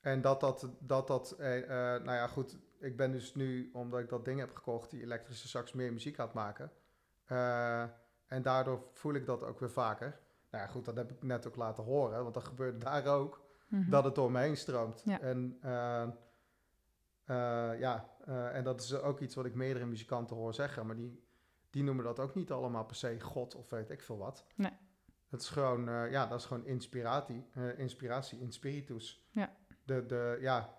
En dat dat, dat, dat eh, eh, nou ja, goed. Ik ben dus nu, omdat ik dat ding heb gekocht, die elektrische sax, meer muziek aan het maken. Eh, en daardoor voel ik dat ook weer vaker. Nou ja, goed, dat heb ik net ook laten horen, want dat gebeurt daar ook. Mhm. Dat het door me heen stroomt. Ja. En eh, eh, ja, en dat is ook iets wat ik meerdere muzikanten hoor zeggen, maar die, die noemen dat ook niet allemaal per se God of weet ik veel wat. Nee. Het is gewoon, ja, dat is gewoon inspiratie, inspiratie, in spiritus. Ja. De, de, ja,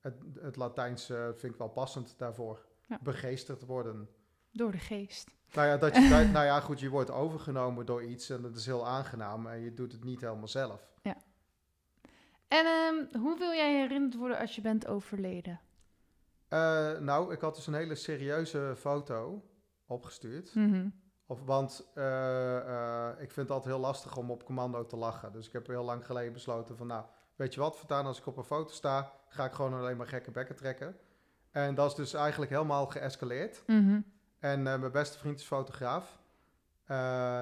het, het Latijns eh, vind ik wel passend daarvoor. Ja. Begeesterd worden. Door de geest. Nou ja, dat je, dat- nou ja, goed, je wordt overgenomen door iets en dat is heel aangenaam en je doet het niet helemaal zelf. En ehm, hoe wil jij herinnerd worden als je bent overleden? Eh, nou, ik had dus een hele serieuze foto opgestuurd. Mhm. Of, want eh, eh, ik vind het altijd heel lastig om op commando te lachen. Dus ik heb heel lang geleden besloten van... Nou, weet je wat, voortaan als ik op een foto sta... ga ik gewoon alleen maar gekke bekken trekken. En dat is dus eigenlijk helemaal geëscaleerd. Mhm. En eh, mijn beste vriend is fotograaf. Eh,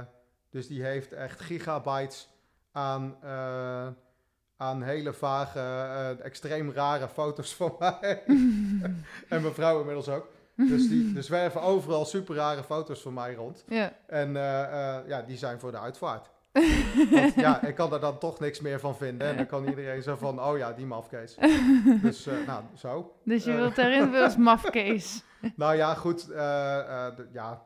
dus die heeft echt gigabytes aan, eh, aan hele vage, extreem rare foto's van mij. en mijn vrouw inmiddels ook. Dus die dus zwerven overal super rare foto's van mij rond. Ja. En ja, die zijn voor de uitvaart. Want ja, ik kan er dan toch niks meer van vinden. En dan kan iedereen zo van, oh ja, die mafkees. Dus nou, zo. Dus je wilt daarin weer als mafkees. Nou ja, goed. eh, eh, ja,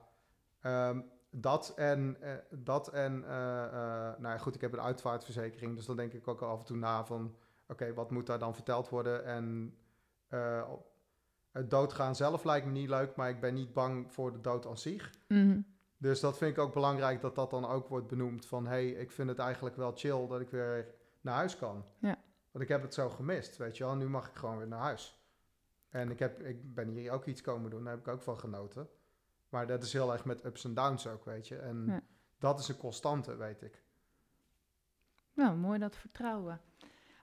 Ehm, dat en, eh, dat en nou ja, goed, ik heb een uitvaartverzekering. Dus dan denk ik ook af en toe na van, oké, wat moet daar dan verteld worden? En het doodgaan zelf lijkt me niet leuk, maar ik ben niet bang voor de dood aan zich. Mhm. Dus dat vind ik ook belangrijk dat dat dan ook wordt benoemd. Van hé, hey, ik vind het eigenlijk wel chill dat ik weer naar huis kan. Ja. Want ik heb het zo gemist, weet je wel. Nu mag ik gewoon weer naar huis. En ik, heb, ik ben hier ook iets komen doen, daar heb ik ook van genoten. Maar dat is heel erg met ups en downs ook, weet je. En Ja. dat is een constante, weet ik. Nou, mooi dat vertrouwen.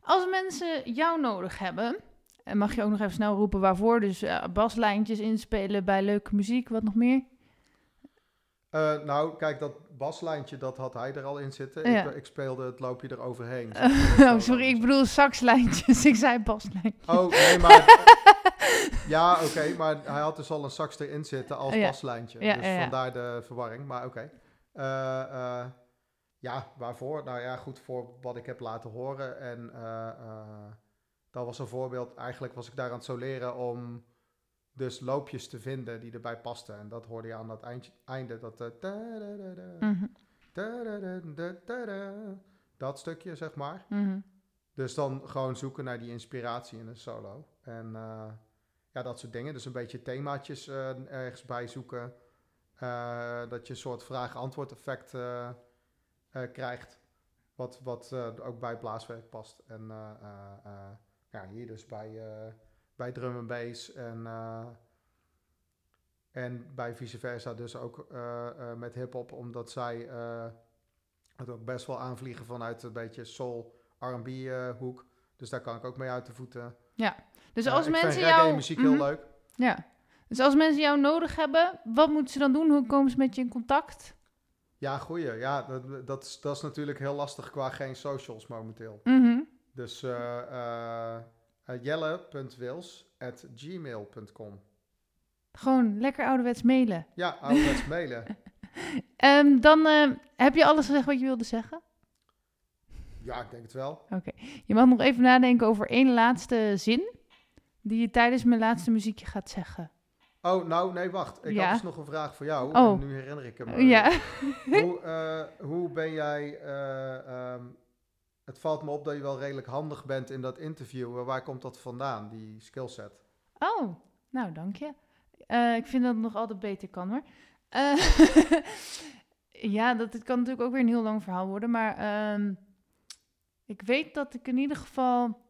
Als mensen jou nodig hebben, en mag je ook nog even snel roepen waarvoor, dus eh, baslijntjes inspelen bij leuke muziek, wat nog meer? Eh, nou, kijk, dat baslijntje, dat had hij er al in zitten. Ja. Ik, ik speelde het loopje eroverheen. oh, sorry, ik bedoel saxlijntjes. ik zei baslijntjes. Oh, nee, maar... ja, oké, maar hij had dus al een sax erin zitten als Ja. baslijntje. Ja, dus ja, ja. vandaar de verwarring, maar oké. Eh, eh, ja, waarvoor? Nou ja, goed, voor wat ik heb laten horen. En eh, dat was een voorbeeld. Eigenlijk was ik daar aan het soleren om dus loopjes te vinden die erbij pasten. En dat hoorde je aan dat eindje, einde, dat... Mhm, dat stukje, zeg maar. mhm. Dus dan gewoon zoeken naar die inspiratie in een solo. En ja, dat soort dingen. Dus een beetje themaatjes eh, ergens bij zoeken. Eh, dat je een soort vraag-antwoord effect eh, krijgt. Wat, wat ook bij blaaswerk past. En ja, hier dus bij, bij drum en bass. En, en bij vice versa dus ook met hip-hop. Omdat zij het ook best wel aanvliegen vanuit een beetje soul R&B hoek. Dus daar kan ik ook mee uit de voeten. Dus Eh, als mensen reggae jou... muziek Mhm, leuk. Ja. Dus als mensen jou nodig hebben, wat moeten ze dan doen? Hoe komen ze met je in contact? Ja, goeie. Ja, dat, dat, is, dat is natuurlijk heel lastig qua geen socials momenteel. Mhm. Dus eh eh uh, jelle.wils.gmail.com Gewoon lekker ouderwets mailen. Ja, ouderwets mailen. Ehm, dan eh, heb je alles gezegd wat je wilde zeggen. Ja, ik denk het wel. Je mag nog even nadenken over één laatste zin die je tijdens mijn laatste muziekje gaat zeggen. Oh, nou, nee, wacht. Ik Ja. had dus nog een vraag voor jou. Oh. En nu herinner ik hem. ja. Hoe, eh, hoe ben jij... eh, ehm, het valt me op dat je wel redelijk handig bent in dat interviewen. Waar komt dat vandaan, die skillset? Oh, nou dank je. Eh, ik vind dat het nog altijd beter kan hoor. Eh, ja, dat, het kan natuurlijk ook weer een heel lang verhaal worden. Maar ehm, ik weet dat ik in ieder geval.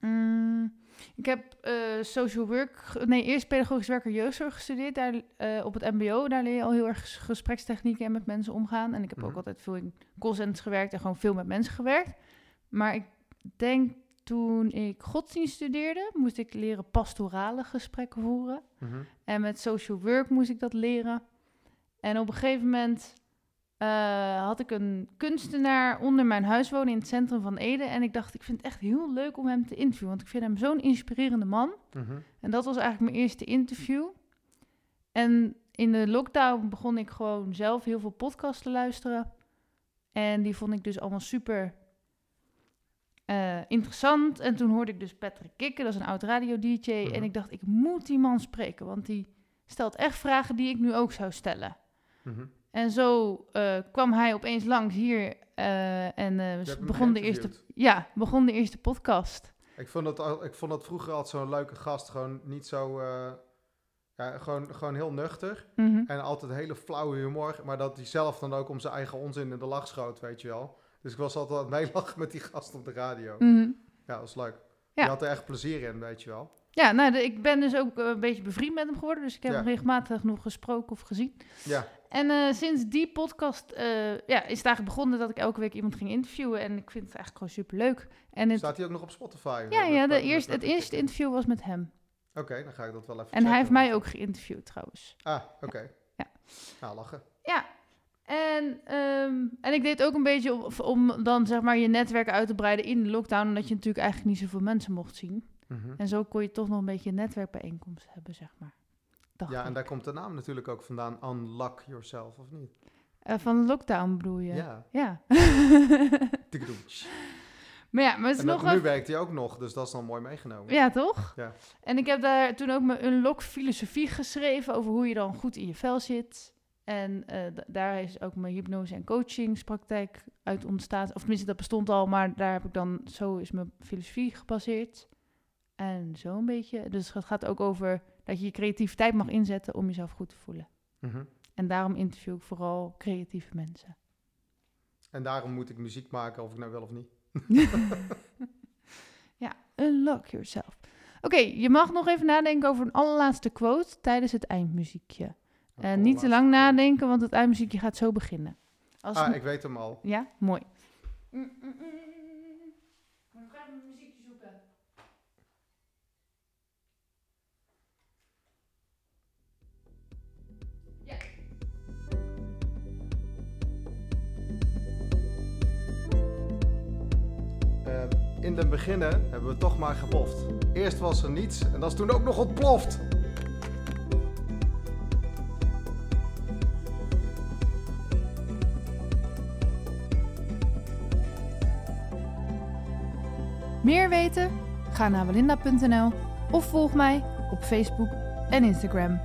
Mm, ik heb eh, social work, nee, eerst pedagogisch werker jeugdzorg gestudeerd daar, eh, op het MBO. Daar leer je al heel erg ges- gesprekstechnieken en met mensen omgaan. En ik heb ook Mhm. altijd veel in callcenters gewerkt en gewoon veel met mensen gewerkt. Maar ik denk toen ik godsdienst studeerde, moest ik leren pastorale gesprekken voeren. Mhm. En met social work moest ik dat leren. En op een gegeven moment eh, had ik een kunstenaar onder mijn huis wonen in het centrum van Ede. En ik dacht, ik vind het echt heel leuk om hem te interviewen. Want ik vind hem zo'n inspirerende man. Mhm. En dat was eigenlijk mijn eerste interview. En in de lockdown begon ik gewoon zelf heel veel podcasts te luisteren. En die vond ik dus allemaal super eh, interessant. En toen hoorde ik dus Patrick Kikker, dat is een oud radio-dj. Mhm. En ik dacht, ik moet die man spreken, want die stelt echt vragen die ik nu ook zou stellen. Mhm. En zo eh, kwam hij opeens langs hier eh, en eh, begon, de eerste, ja, begon de eerste podcast. Ik vond, al- ik vond dat vroeger altijd zo'n leuke gast. Gewoon niet zo... ja, gewoon, gewoon heel nuchter. Mhm. En altijd hele flauwe humor. Maar dat hij zelf dan ook om zijn eigen onzin in de lach schoot, weet je wel. Dus ik was altijd aan het meelachen met die gast op de radio. Mhm. Ja, dat was leuk. Ja. Je had er echt plezier in, weet je wel. Ja, nou, de- ik ben dus ook een beetje bevriend met hem geworden. Dus ik heb Ja. hem regelmatig nog gesproken of gezien. Ja, En eh, sinds die podcast eh, ja, is het eigenlijk begonnen dat ik elke week iemand ging interviewen. En ik vind het eigenlijk gewoon superleuk. En het, staat hij ook nog op Spotify? ja, ja de eerste, het eerste interview was met hem. Oké, dan ga ik dat wel even En hij heeft mij ook geïnterviewd trouwens. Ah, oké. Ja. Nou, lachen. Ja, En, ehm, en ik deed ook een beetje om, om dan zeg maar je netwerk uit te breiden in de lockdown, omdat je natuurlijk eigenlijk niet zoveel mensen mocht zien. Mhm. En zo kon je toch nog een beetje een netwerkbijeenkomst hebben, zeg maar. Dacht Ja, ik. en daar komt de naam natuurlijk ook vandaan. Unlock yourself, of niet? Eh, van lockdown bedoel je? Ja. Ja. Maar ja, maar het is En nog nu werkt hij ook nog, dus dat is dan mooi meegenomen. Ja, toch? Ja. En ik heb daar toen ook mijn unlock filosofie geschreven over hoe je dan goed in je vel zit. En eh, daar is ook mijn hypnose- en coachingspraktijk uit ontstaan. Of tenminste, dat bestond al, maar daar heb ik dan, zo is mijn filosofie gebaseerd. En zo een beetje. Dus het gaat ook over dat je je creativiteit mag inzetten om jezelf goed te voelen. Mhm. En daarom interview ik vooral creatieve mensen. En daarom moet ik muziek maken, of ik nou wel of niet. ja, unlock yourself. Oké, je mag nog even nadenken over een allerlaatste quote tijdens het eindmuziekje. En niet te lang nadenken, want het eindmuziekje gaat zo beginnen. Als Ah, ik weet hem al. Ja, mooi. Mm, mm, in den beginnen hebben we toch maar geboft. Eerst was er niets en dat is toen ook nog ontploft. Meer weten? Ga naar belinda.nl of volg mij op Facebook en Instagram.